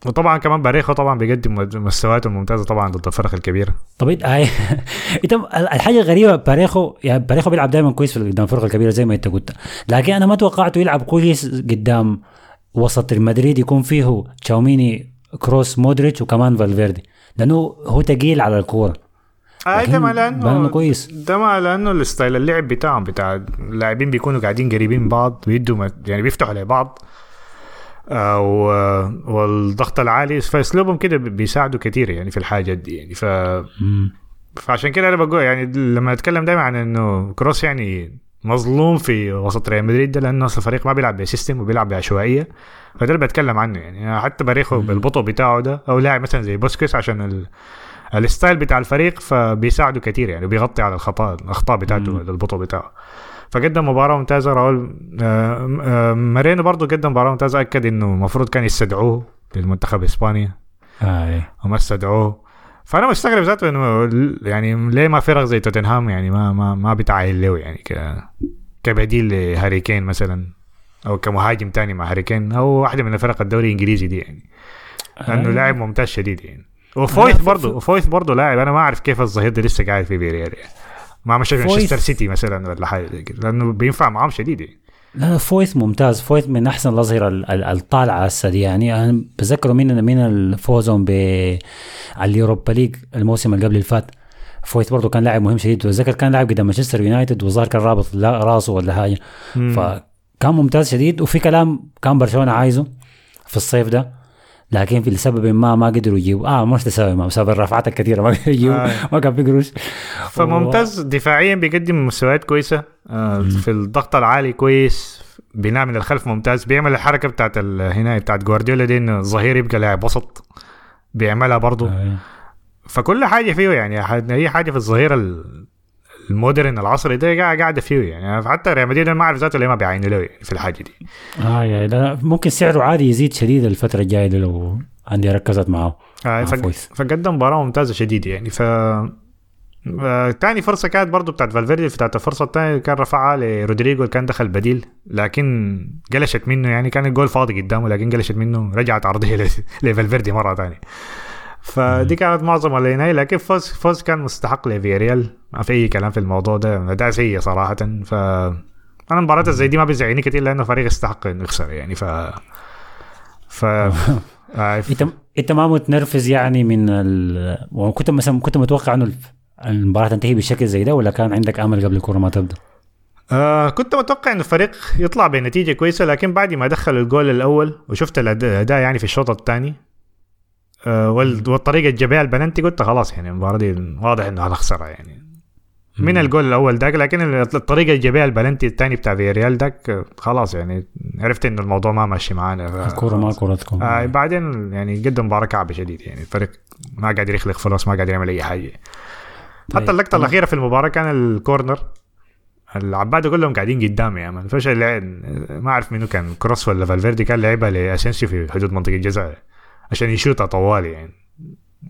وطبعا كمان باريخو طبعا بيقدم مستوياته الممتازة طبعا ضد الفرق الكبيرة. طب انت هاي إنت الحاجة الغريبة باريخو يعني باريخو بيلعب دائما كويس قدام الفرق الكبيرة زي ما أنت قلت. لكن أنا ما توقعته يلعب كويس قدام وسط مدريد يكون فيه تشاوميني كروس مودريتش وكمان فالفيردي. لأنه هو تقيل على الكورة. اي ده ما لأنه كويس. ده ما لأنه الستايل اللعب بتاعهم بتاع اللاعبين بيكونوا قاعدين قريبين من بعض بيدوا يعني بيفتحوا لبعض. آه، والضغط العالي فاسلوبهم كده بي- بيساعدوا كثير يعني في الحاجات دي يعني ف. فعشان كده أنا بقول يعني لما أتكلم دايما عن إنه كروس يعني مظلوم في وسط ريال مدريد ده لأنه اصل الفريق ما بيلعب ب system وبيلعب بعشوائية فده اللي بتكلم عنه يعني حتى باريخو بالبطء بتاعه ده أو لاعب مثلا زي بوسكيس عشان ال... ال style بتاع الفريق فبيساعده كتير يعني بيغطي على الخطا الأخطاء بتاعته. البطء بتاعه فقدم مباراة ممتازة راول آه، آه، مارينو برضه قدم مباراة ممتازة أكد إنه المفروض كان يستدعوه للمنتخب إسبانيا. هاي وما استدعوه. فأنا مستغرب ذاته إنه يعني ليه ما فرق زي توتنهام؟ يعني ما ما ما بتعاين له يعني ك كبديل لهاري كين مثلا أو كمهاجم تاني مع هاري كين أو واحدة من الفرق الدوري الإنجليزي دي يعني. لأنه. لاعب ممتاز شديد يعني. وفويث برضه وفويث برضه لاعب. أنا ما أعرف كيف الظهير ده لسه قاعد في فيريال يعني. في فويث. مانشستر سيتي مثلا ولا حاجة زي كده لأنه بينفع معاهم شديد. يعني. لا فويث ممتاز. فويث من أحسن الأظهرة ال- ال- الطالعة هسه دي يعني أنا مين مين فوزهم ب على اليوروبا ليج الموسم اللي قبل اللي فات؟ فويث برضه كان لاعب مهم شديد. بتذكر كان لاعب قدام مانشستر يونايتد وظهر كان رابط راسه ولا حاجة. فكان ممتاز شديد. وفي كلام كان برشلونة عايزه في الصيف ده. لكن في لسبب ما ما قدروا يجيبوا. آه مش لسبب ما بسبب الرفعات الكثيرة ما قدروا يجيبوا. آه. ما كان في قروش. فممتاز. دفاعيا بيقدم مستويات كويسة. آه في الضغط العالي كويس. بناء من الخلف ممتاز. بيعمل الحركة بتاعت هنا بتاعت جوارديولا دي إنه الظهير يبقى لاعب وسط. بيعملها برضه آه. فكل حاجة فيه يعني أي حاجة في الظهير ال- المودرن العصري ده قاعد- قاعدة فيه يعني. حتى ريال مدريد ما أعرف ذاته ليه ما بيعينوا له يعني في الحاجة دي. آه لا ممكن سعره عادي يزيد شديد الفترة الجاية دي لو عندي ركزت معاه آه مع فق-. فقدم مباراة ممتازة شديد يعني. ف آه، تاني فرصة كانت برضو بتاعت فالفيردي بتاعت الفرصة الثانية كان رفعها لرودريجو اللي كان دخل بديل لكن قلشت منه يعني. كان الجول فاضي قدامه لكن قلشت منه رجعت عرضية لفالفيردي مرة ثانية فدي كانت معظم النهاية لكن فوز فوز كان مستحق لفياريال ما في أي كلام في الموضوع ده أداء سيء صراحة ف أنا مباراة زي دي ما بيزعجني كتير لأنه فريق يستحق إنه يخسر يعني ف ف آه،. أنت أنت ما متنرفز يعني من ال... وكنت مثلا كنت متوقع إنه المباراة تنتهي بالشكل زي ده ولا كان عندك أمل قبل الكورة ما تبدأ؟ آه كنت متوقع إنه الفريق يطلع بنتيجة كويسة لكن بعد ما دخل الجول الأول وشفت الأداء يعني في الشوط الثاني آه وال- والطريقة الجا بيها البلنتي قلت خلاص يعني المباراة دي واضح إنه هنخسرها يعني. من الجول الأول داك لكن الطريقة الجا بيها البلنتي الثاني بتاع فياريال داك آه، خلاص يعني عرفت انه الموضوع ما ماشي معانا. الكوره ما كورتكم. آه بعدين يعني قدم مباراة كعبة شديد يعني. الفريق ما قادر يخلق فرص ما قادر يعمل أي حاجة. حتى طيب. اللقطة الأخيرة في المباراة كان الكورنر. اللعيبة كلهم قاعدين قدامي يا man. فشل لعب ما أعرف منو كان كروس ولا فالفيردي كان لعبها لأسينسيو في حدود منطقة الجزاء. عشان يشوطها طوالي يعني.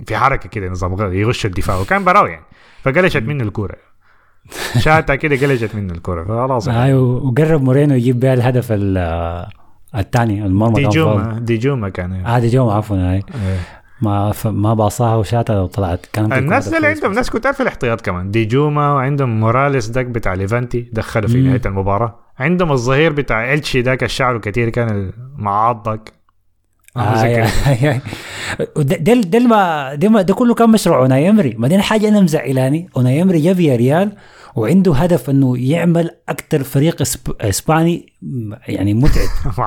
في حركة كده نظام يغش الدفاع. وكان براوي يعني. فقلشت منه الكوره شاتها كده قلشت منه الكوره خلاص يعني. هاي وقرب مورينو يجيب بها الهدف ال- الثاني المرمى كان فاضي. ديجوما ديجوما كان. يعني. آه دي جو عفوا. هاي إيه. ما ف... ما باصاها وشاتها وطلعت كان ممكن الناس اللي عندهم ناس كتار في الاحتياط كمان. ديجوما وعندهم موراليس داك بتاع ليفانتي. دخله في. نهاية المباراة. عندهم الظهير بتاع إلتشي داك الشعر كتير كان معض داك آه ده ده ما ده, ما ده كله كان مشروع. اوناي أمري ما دي الحاجة أنا مزعلاني. اوناي أمري جاب يا ريال وعنده هدف إنه يعمل أكثر فريق. إسباني يعني متعب.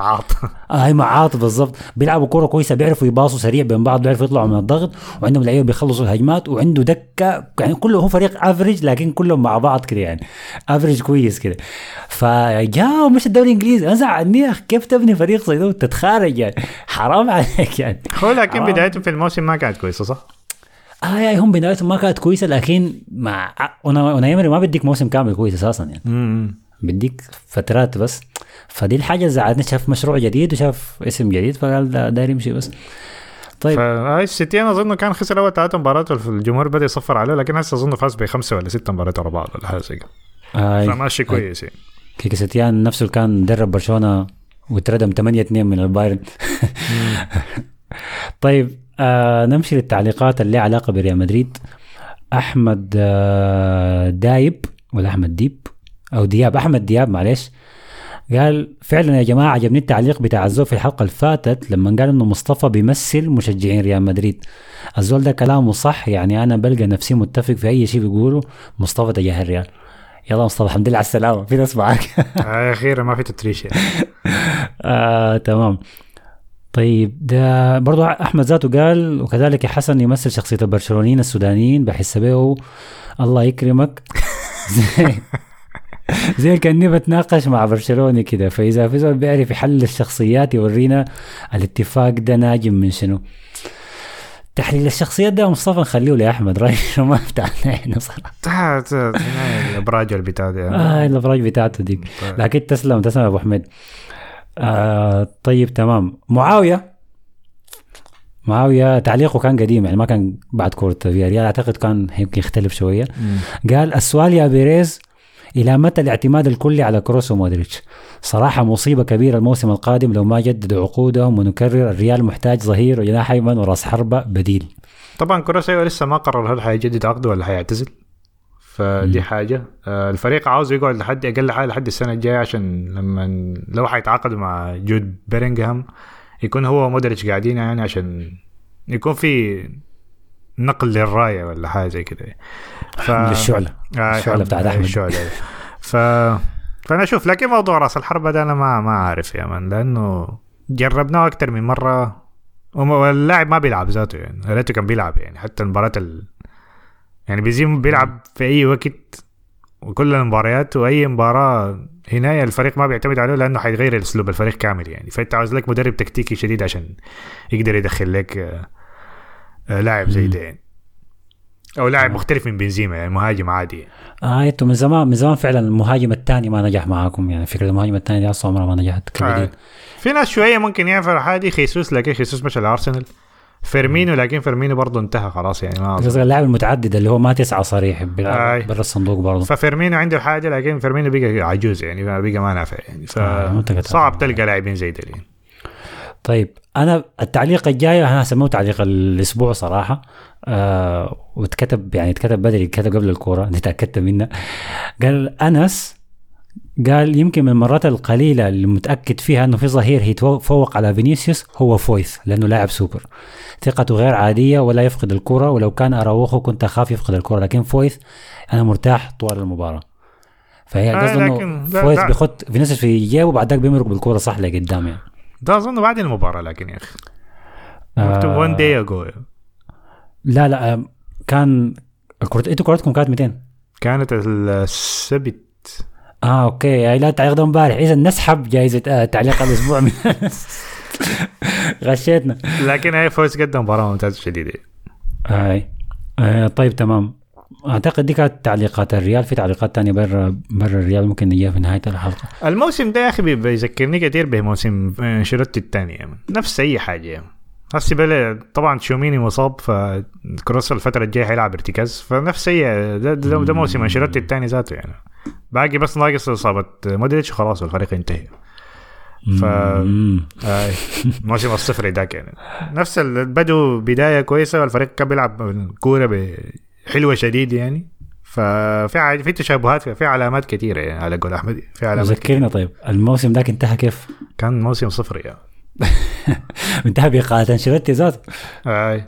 آه هاي معاط بالضبط. بيلعبوا كورة كويسة بيعرفوا يباصوا سريع بين بعض بيعرفوا يطلعوا من الضغط وعندهم لعيبة بيخلصوا الهجمات وعنده دكة يعني كله هو فريق average لكن كلهم مع بعض كده يعني. average كويس كده. فجأة ومشى الدوري الإنجليزي. أنا زعلني يا أخي كيف تبني فريق زي ده وتتخارج يعني؟ حرام عليك يعني. هو لكن آه. بدايته في الموسم ما كانت كويسة صح؟ آه يا هم بدايتهم ما كانت كويسة لكن مع أنا أوناي إيمري ما بديك موسم كامل كويس أساسا يعني. امم بديك فترات بس. فدي الحاجة اللي زعلتني شاف مشروع جديد وشاف اسم جديد فقال ده داير يمشي بس. طيب. فهاي سيتين أنا أظن كان خسر أول ثلاث مباريات الجمهور بدأ يصفر عليه لكن هسه أظن فاز بخمسة ولا ستة مباريات ورا بعض ولا حاجة زي آه فماشي كويس يعني. كيكي سيتين نفسه اللي كان درب برشلونة وتردم 8 2 من البايرن. طيب. آه نمشي للتعليقات اللي لها علاقة بريال مدريد. أحمد آه دايب ولا أحمد ديب؟ أو دياب. أحمد دياب معلش قال فعلا يا جماعة عجبني التعليق بتاع الزول في الحلقة اللي فاتت لما قال إنه مصطفى بيمثل مشجعين ريال مدريد. الزول ده كلامه صح يعني أنا بلقى نفسي متفق في أي شيء بيقوله مصطفى تجاه الريال. يلا مصطفى الحمد لله على السلامة. في ناس معاك. هاي أخيرا ما في تتريش يعني آه، تمام. طيب ده برضو أحمد ذاته قال وكذلك حسن يمثل شخصية البرشلونيين السودانيين بحس به الله يكرمك. زي زي كاني بتناقش مع برشلوني كده. فإذا في زول بيعرف يحلل الشخصيات يورينا الاتفاق ده ناجم من شنو؟ تحليل الشخصيات ده مصطفى نخليه لاحمد راي ما بتاعنا إحنا صراحة. ال average بتاع دي. آه ال average بتاعته ديك طيب. لكن تسلم تسلم يا أبو حميد. آه طيب تمام. معاوية؟ معاوية تعليقه كان قديم يعني ما كان بعد كوره فياريال أعتقد كان يمكن يختلف شوية. قال السؤال يا بيريز إلى متى الاعتماد الكلي على كروس ومودريتش؟ صراحة مصيبة كبيرة الموسم القادم لو ما جددوا عقودهم ونكرر الريال محتاج ظهير وجناح ايمن وراس حربة بديل. طبعا كروس أيوه لسه ما قرر هل حيجدد عقده ولا حيعتزل. فدي. حاجة آه، الفريق عاوز يقعد لحد أقل حاجة لحد السنة الجاية عشان لما لو حيتعاقدوا مع جود بيرنغهام يكون هو ومودريتش قاعدين يعني عشان يكون في نقل للراية ولا حاجة زي كده ف... للشعلة آه، الشعلة بتاعت أحمد. الشعلة ف فأنا أشوف لكن موضوع راس الحربة ده أنا ما ما عارف يا مان لأنه جربناه أكثر من مرة واللاعب ما بيلعب ذاته يعني يا ريته كان بيلعب يعني حتى المباراة ال... يعني بيزيم بيلعب في أي وقت وكل المباريات وأي مباراة هنا الفريق ما بيعتمد عليه لأنه حيغير اسلوب الفريق كامل يعني فأنت عاوز لك مدرب تكتيكي شديد عشان يقدر يدخل لك آه، آه، لاعب زي. ده يعني. أو لاعب. مختلف من بنزيما يعني مهاجم عادي. آه أنتوا من زمان من زمان فعلا المهاجم الثاني ما نجح معاكم يعني فكرة المهاجم الثاني دي أصلا عمرها ما نجحت آه. في ناس شوية ممكن يعرفوا حاجة خيسوس لكن خيسوس مشى لأرسنال فيرمينو لكن فيرمينو برضه انتهى خلاص يعني ما اللاعب المتعدد اللي هو ما تسعة صريح برا الصندوق برضه ففيرمينو عنده الحاجة لكن فيرمينو بقى عجوز يعني بقى ما نافع يعني آه، فصعب التعامل. تلقى لاعبين زي ده يعني. طيب أنا التعليق الجاي أنا هسميه تعليق الأسبوع صراحة آه واتكتب يعني اتكتب بدري اتكتب قبل الكورة دي تأكدت منها قال أنس قال يمكن من المرات القليلة اللي متأكد فيها إنه في ظهير يتفوق على فينيسيوس هو فويث لأنه لاعب سوبر. ثقته غير عادية ولا يفقد الكرة ولو كان أراوخو كنت أخاف يفقد الكرة لكن فويث أنا مرتاح طوال المباراة. فهي آه، قصده إنه فويث. بيخت فينيسيوس في جيبه وبعدك بيمرق بالكرة صح لقدام يعني. ده أظن بعد المباراة لكن يا أخي. آه. مكتوب 1 day ago لا لا آه، كان الكرة إنتوا كرتكم كانت 200 كانت السبت. آه okay. يعني لا تعليق ده امبارح إذا نسحب جائزة آه تعليق الأسبوع. من غشيتنا. لكن هي فويث قدم مباراة ممتازة شديدة. هاي. آه طيب تمام. أعتقد دي كانت تعليقات الريال. في تعليقات تانية برا برا الريال ممكن نجيها في نهاية الحلقة. الموسم ده يا أخي بي- بيذكرني كثير بموسم أنشيلوتي الثاني. يعني. نفس أي حاجة. يعني. هسي بلا طبعا شوميني مصاب فكروس الفترة الجاية حيلعب ارتكاز. فنفس أي ده, ده, ده موسم أنشيلوتي الثاني ذاته يعني. باقي بس ناقص إصابة مودريتش وخلاص الفريق ينتهي ف مم. آه موسم الصفر ذاك يعني نفس بدوا بداية كويسة والفريق كان بيلعب كوره حلوة شديد يعني ففي عاد- في تشابهات في علامات كثيره يعني على قول أحمد في علامات. ذكرنا طيب الموسم ذاك انتهى كيف؟ كان موسم صفر يعني انتهى بإقالة أنشيلوتي ذاته آه.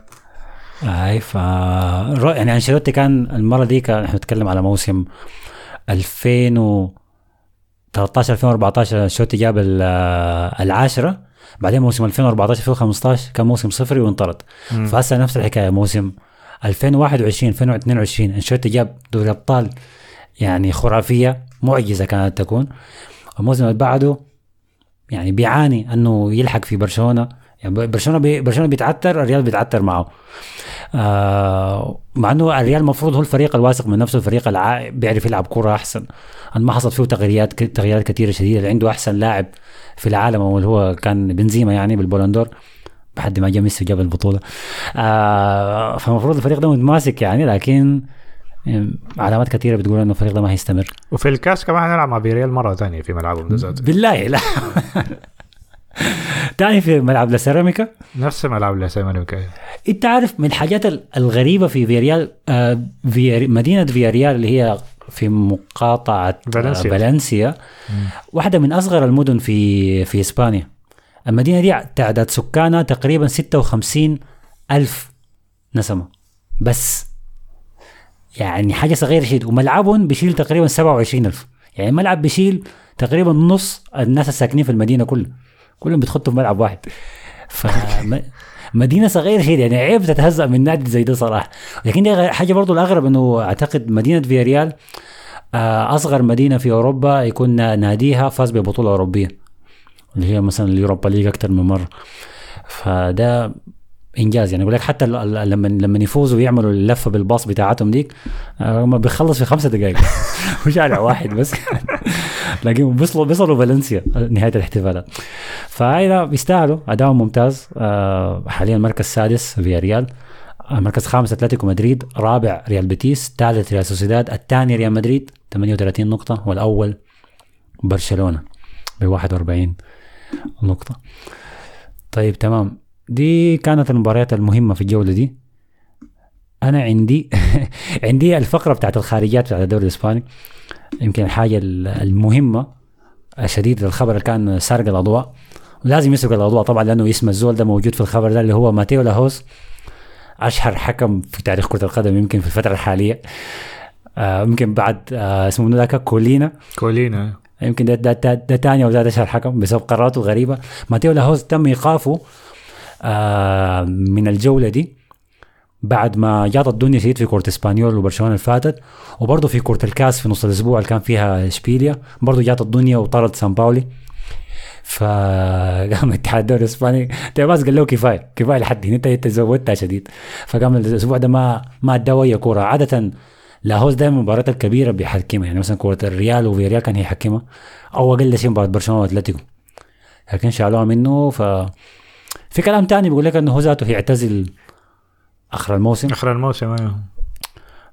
أي ف يعني أنشيلوتي كان المرة دي كان إحنا بنتكلم على موسم 2013 2014 انشيلوتي جاب ال- العاشرة. بعدين موسم 2014 2015 كان موسم صفري وانطرد. فهسه نفس الحكاية موسم 2021 2022 انشيلوتي جاب دوري أبطال يعني خرافية معجزة كانت تكون. الموسم اللي بعده يعني بيعاني إنه يلحق في برشلونة. يعني برشلونة بي برشلونة بيتعثر الريال بيتعثر معه. آه مع إنه الريال المفروض هو الفريق الواثق من نفسه الفريق الع... بيعرف يلعب كرة أحسن. ما حصل فيه تغييرات تغييرات كثيره شديدة. اللي عنده أحسن لاعب في العالم واللي هو كان بنزيما يعني بالبولندور لحد ما جاء ميسي وجاب البطولة. آه فالمفروض الفريق ده متماسك يعني لكن علامات كثيره بتقول إنه الفريق ده ما هيستمر. وفي الكاس كمان حنلعب مع فياريال مرة ثانية في ملعبهم بالله لا. في ملعب لا سيراميكا نفس ملعب الاسامي انت عارف من الحاجات ال- الغريبة في فياريال آه في مدينة فياريال اللي هي في مقاطعة فالنسيا. آه فالنسيا واحدة من أصغر المدن في في إسبانيا. المدينة دي تعداد سكانها تقريبا 56 ألف نسمة. بس. يعني حاجة صغيرة شديد. وملعبهم بيشيل تقريبا 27 ألف. يعني الملعب بيشيل تقريبا نص الناس الساكنين في المدينة كلها. كلهم بيتخطوا في ملعب واحد. مدينه صغيرة شديد يعني عيب تتهزأ من نادي زي ده صراحة. لكن دي حاجة برضو الأغرب إنه أعتقد مدينة فياريال آه، أصغر مدينة في أوروبا يكون ناديها فاز ببطولة أوروبية اللي هي مثلا اليوروبا ليج أكثر من مرة. فده إنجاز يعني يقول لك حتى لما لما يفوزوا ويعملوا اللفة بالباص بتاعتهم ديك آه، هم بيخلص في خمسة دقائق وشارع واحد بس. لكن بيصلوا بيصلوا فالنسيا نهاية الاحتفالات. فهذا بيستاهلوا اداؤهم ممتاز. آه، حاليا مركز سادس فياريال. مركز خامس أتلتيكو مدريد. رابع ريال بيتيس. ثالث ريال سوسيداد. الثاني ريال مدريد. 38 نقطة. والأول برشلونة ب 41 نقطة. طيب تمام. دي كانت المباريات المهمة في الجولة دي. أنا عندي عندي الفقرة بتاعت الخارجيات بتاعت الدوري الإسباني. يمكن الحاجة المهمة الشديدة الخبر اللي كان سارق الأضواء. لازم يسرق الأضواء طبعا لأنه اسم الزول ده موجود في الخبر ده اللي هو ماتيو لاهوس أشهر حكم في تاريخ كرة القدم يمكن في الفترة الحالية. آه يمكن بعد آه اسمه ذاك؟ كولينا. كولينا. يمكن ده ده, ده, ده تاني أو ثالث أشهر حكم بسبب قراراته الغريبة. ماتيو لاهوز تم إيقافه آه من الجولة دي. بعد ما جات الدنيا شديد في كرة إسبانيول وبرشلونة اللي فاتت وبرضه في كرة الكاس في نص الأسبوع اللي كان فيها إشبيليا برضه جات الدنيا وطرد سان باولي. فقام اتحاد الدوري الإسباني. تيباس قال له كفاية كفاية لحد هنا انت زودتها شديد. فقام الأسبوع ده ما ما أدى اي كورة. عادة لاهوز دائما المباريات الكبيرة بيحكمها. يعني مثلا كرة الريال وفيريال كان هيحكمها. أو أقل شيء مباراة برشلونة وأتلتيكو. لكن شالوها منه. ف في كلام تاني بيقول لك إنه هو ذاته هيعتزل آخر الموسم؟ آخر الموسم أيوه.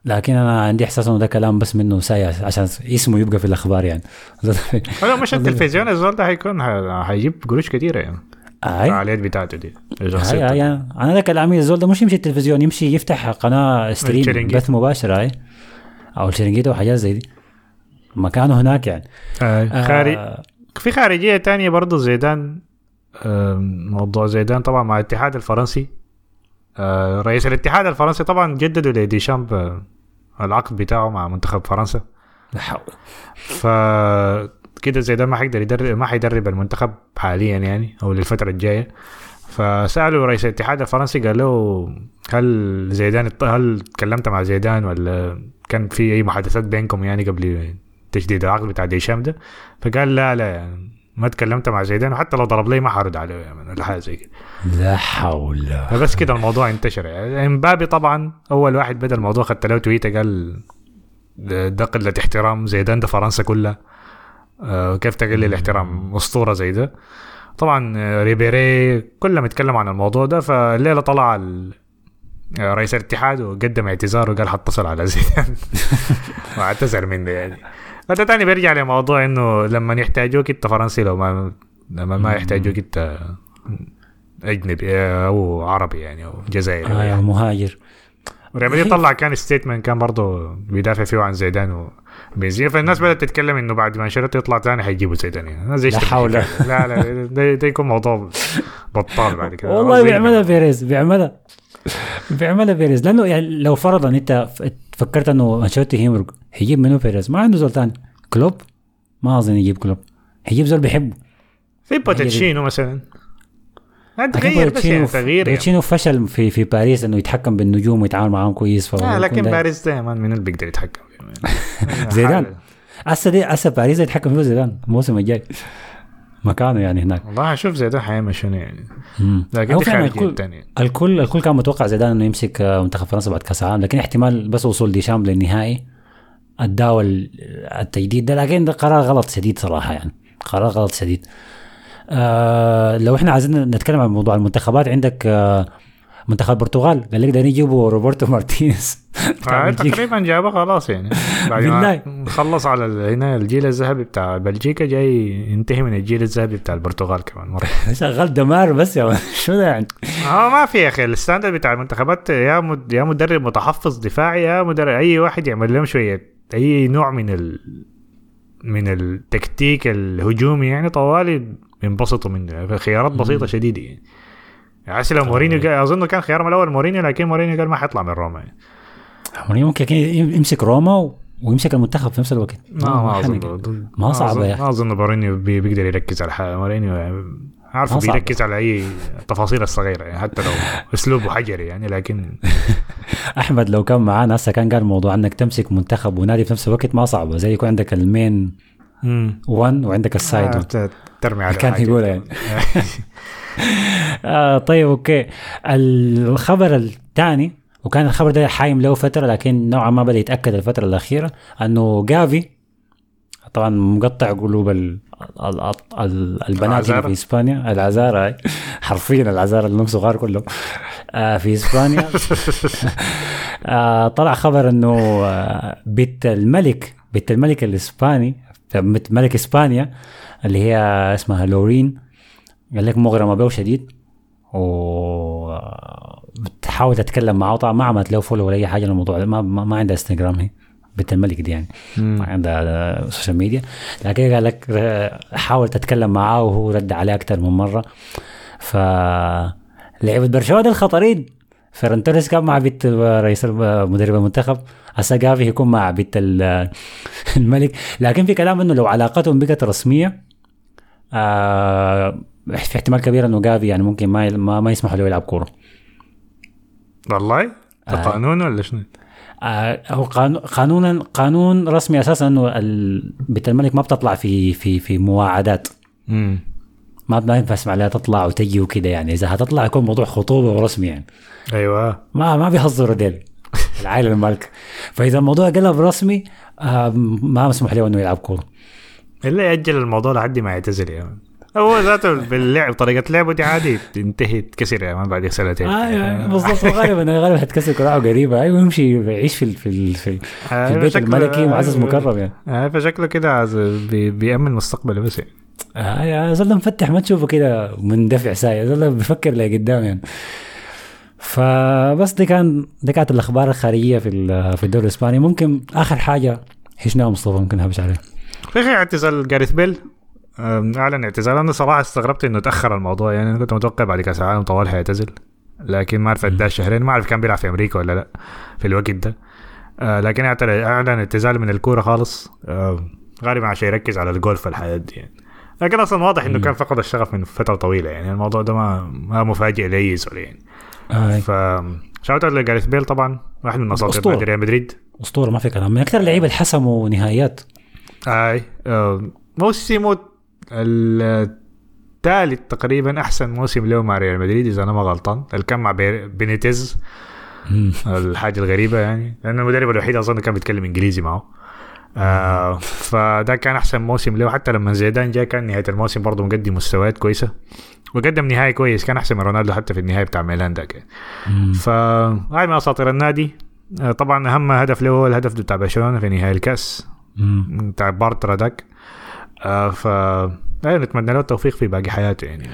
لكن أنا عندي إحساس إنه ده كلام بس منه ساي عشان اسمه يبقى في الأخبار يعني. ولو مش التلفزيون الزول ده حيكون حيجيب قروش كثيره يعني. الفعاليات بتاعته دي هاي هاي أنا ده كلامي الزول ده مش يمشي التلفزيون يمشي يفتح قناة stream. بث مباشر هاي أو الشرنجيتو وحاجات زي دي. مكانه هناك يعني. آه. خارج آه في خارجية تانية برضه زيدان آه، موضوع زيدان طبعا مع الاتحاد الفرنسي. رئيس الاتحاد الفرنسي طبعا جددوا لديشامب آه، العقد بتاعه مع منتخب فرنسا. ف كده زيدان ما حيقدر يدرب ما حيدرب المنتخب حاليا يعني أو للفترة الجاية. فسألوا رئيس الاتحاد الفرنسي قال له هل زيدان هل تكلمت مع زيدان ولا كان في أي محادثات بينكم يعني قبل تجديد العقد بتاع ديشام ده؟ فقال لا لا يعني ما تكلمت مع زيدان وحتى لو ضرب لي ما حرد عليه يعني ولا حاجة زي كده. لا حول. فبس كده الموضوع انتشر. يعني امبابي طبعا أول واحد بدأ الموضوع خدت له تويتة قال ده قله احترام زيدان ده فرنسا كلها. آه، كيف تقلل احترام أسطورة زي ده. طبعا آه، ريبيري كلهم يتكلموا عن الموضوع ده فالليلة طلع ال- آه، رئيس الاتحاد وقدم اعتذار وقال حتصل على زيدان. واعتذر منه يعني. هذا تاني بيرجع لموضوع إنه لما يحتاجوك أنت فرنسي لو ما لما ما يحتاجوك أنت أجنبي أو عربي يعني أو جزائري آه يا مهاجر. ريال مدريد طلع كان statement كان برضه بيدافع فيه عن زيدان وبنزيما. فالناس بدأت تتكلم إنه بعد ما أنشيلوتي يطلع ثاني حيجيبوا زيدان يعني. زي لا حول. لا لا ده, ده يكون موضوع بطال بعد كده. والله بيعملها بيريز بيعملها بيعملها بيريز. لأنه يعني لو فرضا أنت فكرت إنه أنشيلوتي هيمرق هيجيب منو بيريز ما عنده زول ثاني كلوب؟ ما أظن يجيب كلوب. هيجيب زول بيحبه. في بوتشيتينو مثلا. لا لكن تغير بس يعني بوتشيتينو تغيير يعني. بوتشينو فشل في في باريس إنه يتحكم بالنجوم ويتعامل معاهم كويس فهو آه لكن باريس دائما من اللي بيقدر يتحكم فيه. زيدان. هسه دي هسه باريس يتحكم فيه زيدان. الموسم الجاي. مكانه يعني هناك. والله أشوف زيدان حيعمل شنو يعني. مم. لكن دي فعلا خارجيه الكل الثانية الكل الكل كان متوقع زيدان إنه يمسك آه، منتخب فرنسا بعد كاس العالم لكن احتمال بس وصول ديشامب للنهائي اداه ال- التجديد ده لكن ده قرار غلط شديد صراحة يعني قرار غلط شديد آه لو إحنا عايزين نتكلم عن موضوع المنتخبات عندك آه منتخب البرتغال قال لك دايرين يجيبوا روبرتو مارتينيز آه. تقريبا جابه خلاص يعني بعد. ما خلص على هنا الجيل الذهبي بتاع بلجيكا جاي ينتهي من الجيل الذهبي بتاع البرتغال كمان مرة شغال دمار بس يا. شو ده يعني آه ما في يا أخي ال standard بتاع المنتخبات يا. يا مدرب متحفظ دفاعي يا مدرب أي واحد يعمل لهم شوية أي نوع من ال... من التكتيك الهجومي يعني طوالي بينبسطوا منه خيارات بسيطة شديدة يعني عسى لو مورينيو قال أظن كان خيارهم الأول مورينيو لكن مورينيو قال ما حيطلع من روما يعني. مورينيو ممكن يمسك روما و- ويمسك المنتخب في نفس الوقت ما ما حنك. أظن ما أظن- يا أخي. ما أظن مورينيو بي- بيقدر يركز على حاجة مورينيو يعني عارفه. بيركز على أي التفاصيل الصغيرة يعني حتى لو أسلوبه حجري يعني لكن أحمد لو كان معانا هسه كان قال موضوع إنك تمسك منتخب ونادي في نفس الوقت ما صعبه زي يكون عندك ال main 1 وعندك ال side 1 آه، ترمي على كان. يقولها يعني. آه طيب okay الخبر الثاني وكان الخبر ده حايم له فترة لكن نوعا ما بدأ يتأكد الفترة الأخيرة إنه جافي طبعا مقطع قلوب ال ال ال ال البنات هنا العذارى. في إسبانيا. العذارى هاي. حرفيا العذارى اللي هم صغار كلهم. آه في إسبانيا. آه طلع خبر إنه آه بنت الملك بنت الملك الإسباني بنت ملك إسبانيا اللي هي اسمها ليونور قال لك مغرمة به شديد. و بتحاول تتكلم معه. طبعا ما عملت له follow ولا أي حاجة للموضوع ما, ما, ما عندها انستغرام هي. بنت الملك دي يعني. عندها social media لكن قال لك حاول تتكلم معاه وهو رد عليه أكثر من مرة. ف لعيبة برشلونة الخطرين. فيران توريس كان مع بنت رئيس مدرب المنتخب. هسه جافي يكون مع بنت ال- الملك. لكن في كلام إنه لو علاقتهم بقت رسميه آه في احتمال كبير إنه جافي يعني ممكن ما ما, ما يسمحوا له يلعب كورة. والله؟ ده آه. قانون ولا شنو؟ آه، هو قانون قانونا قانون رسمي أساسا إنه بنت الملك ما بتطلع في في في مواعدات امم ما ما ينفع اسمع عليها تطلع وتجي وكده يعني. إذا هتطلع يكون موضوع خطوبة ورسمي يعني. أيوه. ما ما بيهزروا ديل. العائلة المالكه فإذا الموضوع قلب رسمي آه ما مسموح له إنه يلعب كورة. إلا يأجل الموضوع لحد ما يعتزل مان. هو ذاته باللعب طريقة لعبه دي عادي تنتهي تكسر مان بعد سنتين. آه بالضبط. غالبا غالبا حتكسر كراعه قريبة. أيوه يمشي يعيش في في في, آه، في البيت الملكي معزز آه، مكرم يعني. آه فشكله كده عز- بي- بيأمن مستقبله بس يعني. آه يا زول مفتح ما تشوفه كده مندفع ساي زول بيفكر لقدام يعني. فبس دي كان دي كانت الأخبار الخارجية في في الدوري الإسباني. ممكن آخر حاجة حشناها مصطفى ممكن هبش عليه. في أخي اعتزال جاريث بيل. أعلن اعتزال. أنا صراحة استغربت إنه تأخر الموضوع. يعني أنا كنت متوقع بعد كأس العالم طوال حيعتزل لكن ما أعرف اداه شهرين. ما أعرف كان بيلعب في أمريكا ولا لا في الوقت ده. آه لكن أعلن اعتزال من الكورة خالص. آه غالبا عشان يركز على الجولف الحياة دي يعني. لكن أصلا واضح إنه كان فقد الشغف من فترة طويلة يعني. الموضوع ده ما ما مفاجئ لاي زول يعني. آه. ف shout out لجاريث بيل طبعا. واحد من اساطير ريال مدريد. أسطورة ما في كلام. من أكثر اللعيبة اللي حسموا نهائيات. أي آه، موسمه الثالث تقريبا أحسن موسم له مع ريال مدريد إذا أنا ما غلطان. اللي كان مع بي- بينيتيز. الحاجة الغريبة يعني. لأنه المدرب الوحيد اظن كان بيتكلم إنجليزي معه. آه فده كان أحسن موسم له حتى لما زيدان جاء كان نهاية الموسم برضه مقدم مستويات كويسة. وقدم نهائي كويس كان أحسن من رونالدو حتى في النهائي بتاع ميلان ده كان. فهاي من أساطير النادي. آه، طبعا أهم هدف له هو الهدف بتاع برشلونة في نهائي الكأس. بتاع بارترا داك آه ف أيوة نتمنى له التوفيق في باقي حياته يعني.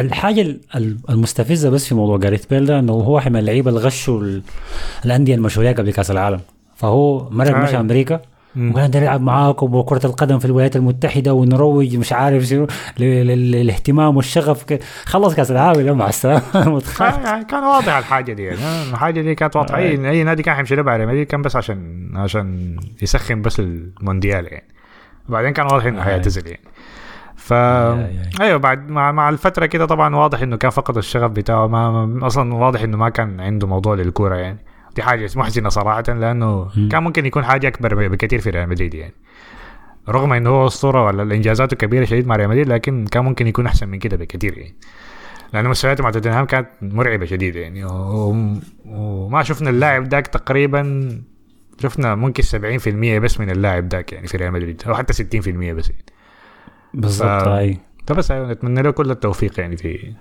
الحاجة ال- ال- المستفزة بس في موضوع جاريث بيل ده إنه هو واحد من اللعيبة اللي غشوا ال- الأندية المشهوريه قبل كأس العالم. فهو مرق آه. مشى أمريكا مم. وقال بدنا نلعب معاكم وكرة القدم في الولايات المتحدة ونروج مش عارف شنو للاهتمام والشغف خلص كأس العالم يلا مع السلامة؟ يعني كان واضح الحاجة دي يعني. آه، الحاجة دي كانت واضحة. اي أي نادي كان حيمشي بعد مدريد كان بس عشان عشان يسخن بس المونديال يعني. وبعدين كان واضح إنه آه. حيعتزل يعني ف آه. أيوه بعد مع, مع الفترة كده طبعا واضح إنه كان فقد الشغف بتاعه ما, أصلا واضح إنه ما كان عنده موضوع للكورة يعني دي حاجة محزنه صراحة لأنه مم. كان ممكن يكون حاجة أكبر بكثير في ريال مدريد يعني رغم إنه هو أسطورة ولا الانجازاته كبيرة شديد مع ريال مدريد لكن كان ممكن يكون أحسن من كده بكثير يعني لأن مستوياته مع توتنهام كانت مرعبة شديدة يعني وما شفنا اللاعب ذاك تقريبا شفنا ممكن 70% بس من اللاعب ذاك يعني في ريال مدريد أو حتى 60% بس يعني. بالضبط ف- هاي فبس أيوه نتمنى له كل التوفيق يعني في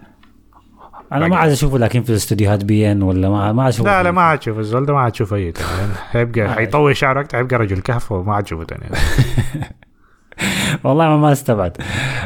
أنا ما عاد أشوفه لكن في الاستوديوهات بي إن ولا ما ما أشوفه لا لا ما عاد تشوف الزول ده ما عاد تشوف أي هيبقى حيطول شعره أكتر هيبقى رجل كهف وما عاد تشوفه تاني. والله ما استبعد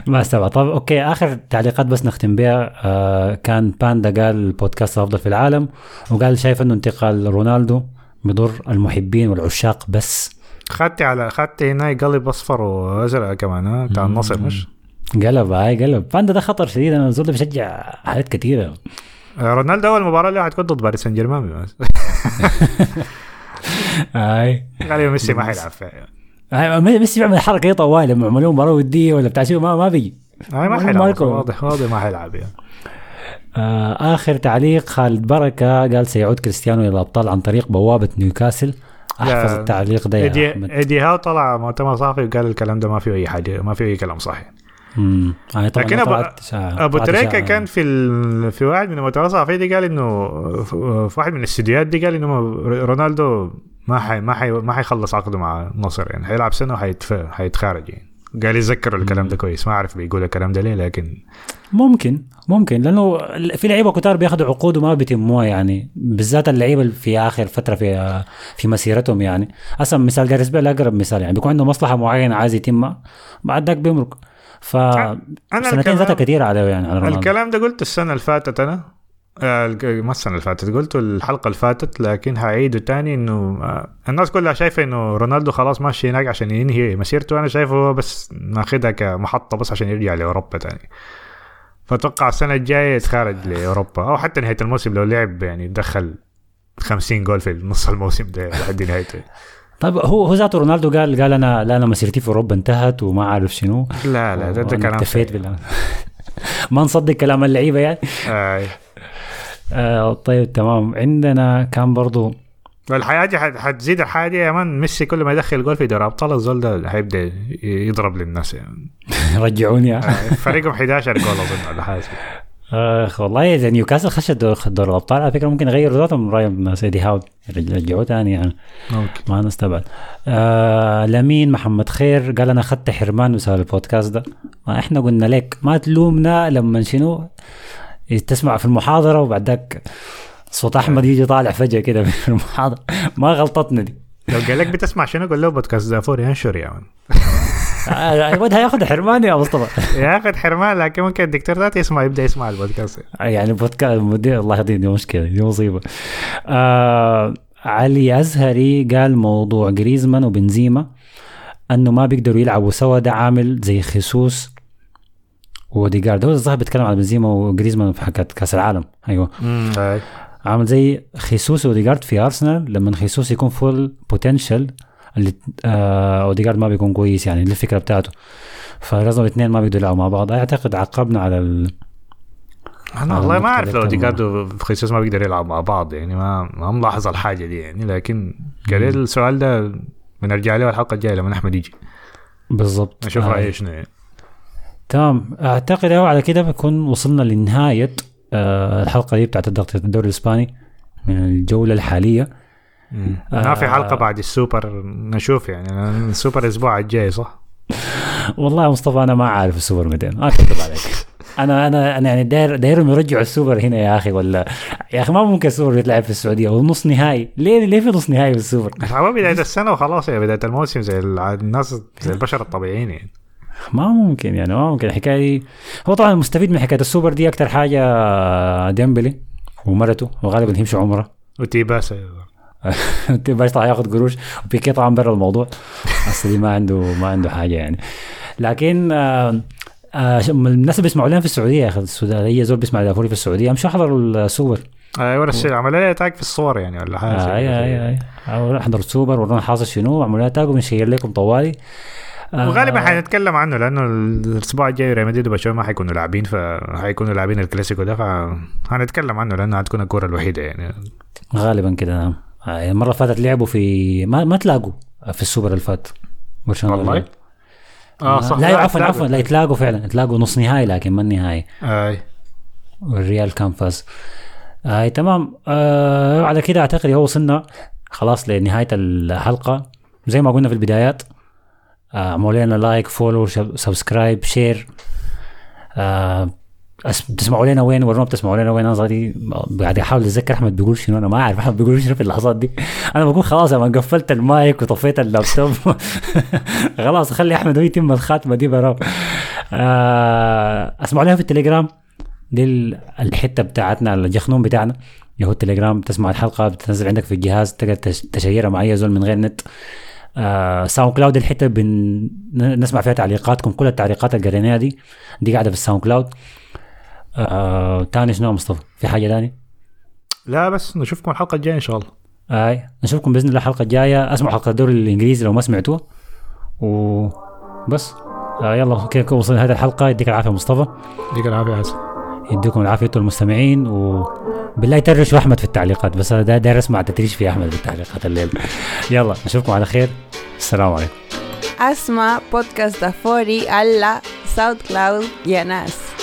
ما استبعد. طب okay آخر تعليقات بس نختم بها آه كان باندا قال البودكاست الافضل في العالم وقال شايف إنه انتقال رونالدو بضر المحبين والعشاق بس. خدت على خدت هنا قلب أصفر وأزرق كمان ها؟ بتاع النصر مش؟ قلب هاي قلب. باندا ده خطر شديد أنا ده بشجع حاجات كثيره رونالدو أول مباراة له حتكون ضد باريس سان جيرمان. بس. هاي غالبا ميسي ما حيلعب. فيها هاي ميسي بيعمل حركة دي طوال لما عملوا مباراة ودية ولا بتاع ما ما بيجي. هاي ما حيلعب. واضح واضح ما حيلعب يعني. آخر تعليق خالد بركة قال سيعود كريستيانو إلى الأبطال عن طريق بوابة نيوكاسل. أحفظ التعليق ده يا ايدي هاو طلع مؤتمر صحفي وقال الكلام ده ما فيه أي حاجة ما فيه أي كلام صح امم لكن أبو- ابو طلعت تريكة كان في ال... في واحد من المؤتمرات الصحفيه دي قال إنه في واحد من الاستديوهات دي قال إنه رونالدو ما حي ما حي ما حيخلص عقده مع النصر يعني حيلعب سنة وحيتف... حيتخارج يعني. قال يتذكروا الكلام ده كويس. ما أعرف بيقول الكلام ده ليه لكن ممكن ممكن لأنه في لعيبة كتار بياخذوا عقود وما بيتموها يعني بالذات اللعيبة اللي في آخر فترة في في مسيرتهم يعني. أصلا مثال جاريس بيل أقرب مثال يعني بيكون عنده مصلحة معينة عايز يتمها بعد ذاك بيمرق. ف سنتين ذاتها كثيره عليه يعني على رونالدو. الكلام ده قلته السنة اللي فاتت أنا. ما السنة اللي فاتت. قلته الحلقة اللي فاتت لكن هعيده تاني إنه آه، الناس كلها شايفة إنه رونالدو خلاص ماشي هناك عشان ينهي مسيرته. أنا شايفه بس ماخذها كمحطة بس عشان يرجع لأوروبا تاني. فأتوقع السنة الجاية يتخارج لأوروبا. أو حتى نهاية الموسم لو لعب يعني دخل 50 جول في نص الموسم ده لحد نهايته. طيب هو هو ذاته رونالدو قال قال أنا لا أنا مسيرتي في أوروبا انتهت وما عارف شنو. لا لا ده, ده كلام اكتفيت. بالله ما نصدق كلام اللعيبة يعني. آه. آه طيب تمام. عندنا كان برضو والحياة دي حت- حتزيد الحياة دي يا man ميسي كل ما يدخل جول في دوري أبطال الزول ده حيبدا يضرب للناس يعني. رجعوني. آه، فريقهم 11 جول أظن ولا حاجة اخ والله إذا نيوكاسل خش دور دور الأبطال على فكرة ممكن يغيروا ذاتهم رأيهم الناس ايدي هاو. يرجعوه ثاني يعني. ممكن ما نستبعد. آه لمين محمد خير قال أنا أخذت حرمان بسبب البودكاست ده. ما إحنا قلنا لك ما تلومنا لما شنو؟ تسمع في المحاضرة وبعد ذاك صوت أحمد يجي طالع فجأة كده في المحاضرة. ما غلطتنا دي. لو قال لك بتسمع شنو قول له بودكاست دافور ينشر يا مان آه، الواد هياخذ حرمان يا مصطفى. ياخذ حرمان لكن ممكن الدكتور ذاته يسمع يبدأ يسمع البودكاست. يعني بودكاست مدير الله يهديه دي مشكلة دي مصيبة. آه علي أزهري قال موضوع جريزمان وبنزيما إنه ما بيقدروا يلعبوا سوا ده عامل زي خيسوس وديجارد. هو الظاهر بيتكلم عن بنزيما وجريزمان في حكاية كأس العالم. أيوه. عامل زي خيسوس و اوديجارد في أرسنال. لما خيسوس يكون full potential اللي آه اوديجارد ما بيكون كويس يعني الفكرة بتاعته. فلازم الاثنين ما بيقدروا يلعبوا مع بعض. أعتقد عقبنا على ال... أنا والله ما أعرف لو في خصوص ما بيقدر يلعب مع بعض يعني ما ما ملاحظ الحاجة دي يعني. لكن قال السؤال ده بنرجع له الحلقة الجاية لما أحمد يجي. بالضبط. نشوف آه. رأيه شنو يعني. تمام. أعتقد هو على كده بكون وصلنا لنهاية آه الحلقة دي بتاعت ضغط الدوري الإسباني من الجولة الحالية. ما في آه. حلقة بعد السوبر نشوف يعني. السوبر الأسبوع الجاي صح؟ والله يا مصطفى أنا ما عارف السوبر متى ما اكذب عليك. أنا أنا أنا يعني داير دايرهم يرجعوا السوبر هنا يا أخي ولا يا أخي ما ممكن السوبر يتلعب في السعودية. ونص نهائي. ليه ليه في نص نهائي في السوبر؟ هو بداية السنة وخلاص يا بداية الموسم زي الناس زي البشر الطبيعيين يعني. ما ممكن يعني ما ممكن. الحكاية دي هو طبعا المستفيد من حكاية السوبر دي أكثر حاجة ديمبلي ومرته وغالبا هيمشوا عمرة. وتيباس باش طبعا ياخذ قروش وبيكي طبعا برا الموضوع. أصلا دي ما عنده ما عنده حاجة يعني. لكن آه آه الناس اللي بيسمعوا لنا في السعودية يا أخي السعودية اي زول بيسمع دافوري في السعودية امشوا احضروا السوبر. أيوه بس عملوا لي tag في الصور يعني ولا حاجة آه أي أي أي أو احضروا السوبر ورونا حاصل شنو عملوا لنا tag وبنشير لكم طوالي آه وغالبا حنتكلم عنه لأنه الأسبوع الجاي ريال مدريد وبرشلونة ما حيكونوا لاعبين فحيكونوا لاعبين الكلاسيكو ده فهنتكلم عنه لأنه حتكون الكورة الوحيدة يعني. غالبا كده نعم. آه، المره اللي فاتت لعبوا في ما ما تلاقوا في السوبر اللي فات برشلونة والله؟ لعب. آه صح. لا عفوا. عفوا لا يتلاقوا فعلا يتلاقوا نص نهائي لكن ما النهائي. أي. والريال كان فاز. آه تمام. آه على كده أعتقد هو وصلنا خلاص لنهاية الحلقة. زي ما قلنا في البدايات آه اعملوا لنا like follow subscribe share بتسمعوا لنا وين ورونا بتسمعوا لنا وين؟ أنا قاعد أحاول أتذكر أحمد بيقول شنو أنا ما أعرف أحمد بيقول شنو في اللحظات دي. أنا بقول خلاص أنا قفلت المايك وطفيت اللابتوب. خلاص خلي أحمد هو يتم الخاتمة دي برا. آه أسمعوا لنا في التليجرام. دي ال- الحتة بتاعتنا الجخنون بتاعنا. اللي هو التليجرام تسمع الحلقة بتنزل عندك في الجهاز تقدر تش- تشيرها مع اي زول من غير نت. آه ساوند كلاود الحتة بن... بنسمع فيها تعليقاتكم كل التعليقات اللي قريناها دي دي قاعدة في الساوند كلاود. آه تاني شنو مصطفى؟ في حاجة تاني؟ لا بس نشوفكم الحلقة الجاية إن شاء الله. أي نشوفكم بإذن الله الحلقة الجاية. اسمعوا حلقة الدوري الإنجليزي لو ما سمعتوها وبس آه يلا كده وصلنا لهذه الحلقة. يديك العافية مصطفى. يديك العافية حسن يديكم العافية أنتم المستمعين وبالله ترشوا أحمد في التعليقات بس أنا دا- داير أسمع تتريش في أحمد في التعليقات الليل. يلا نشوفكم على خير. السلام عليكم. Asma Podcast Dafori alla SoundCloud y a Nas.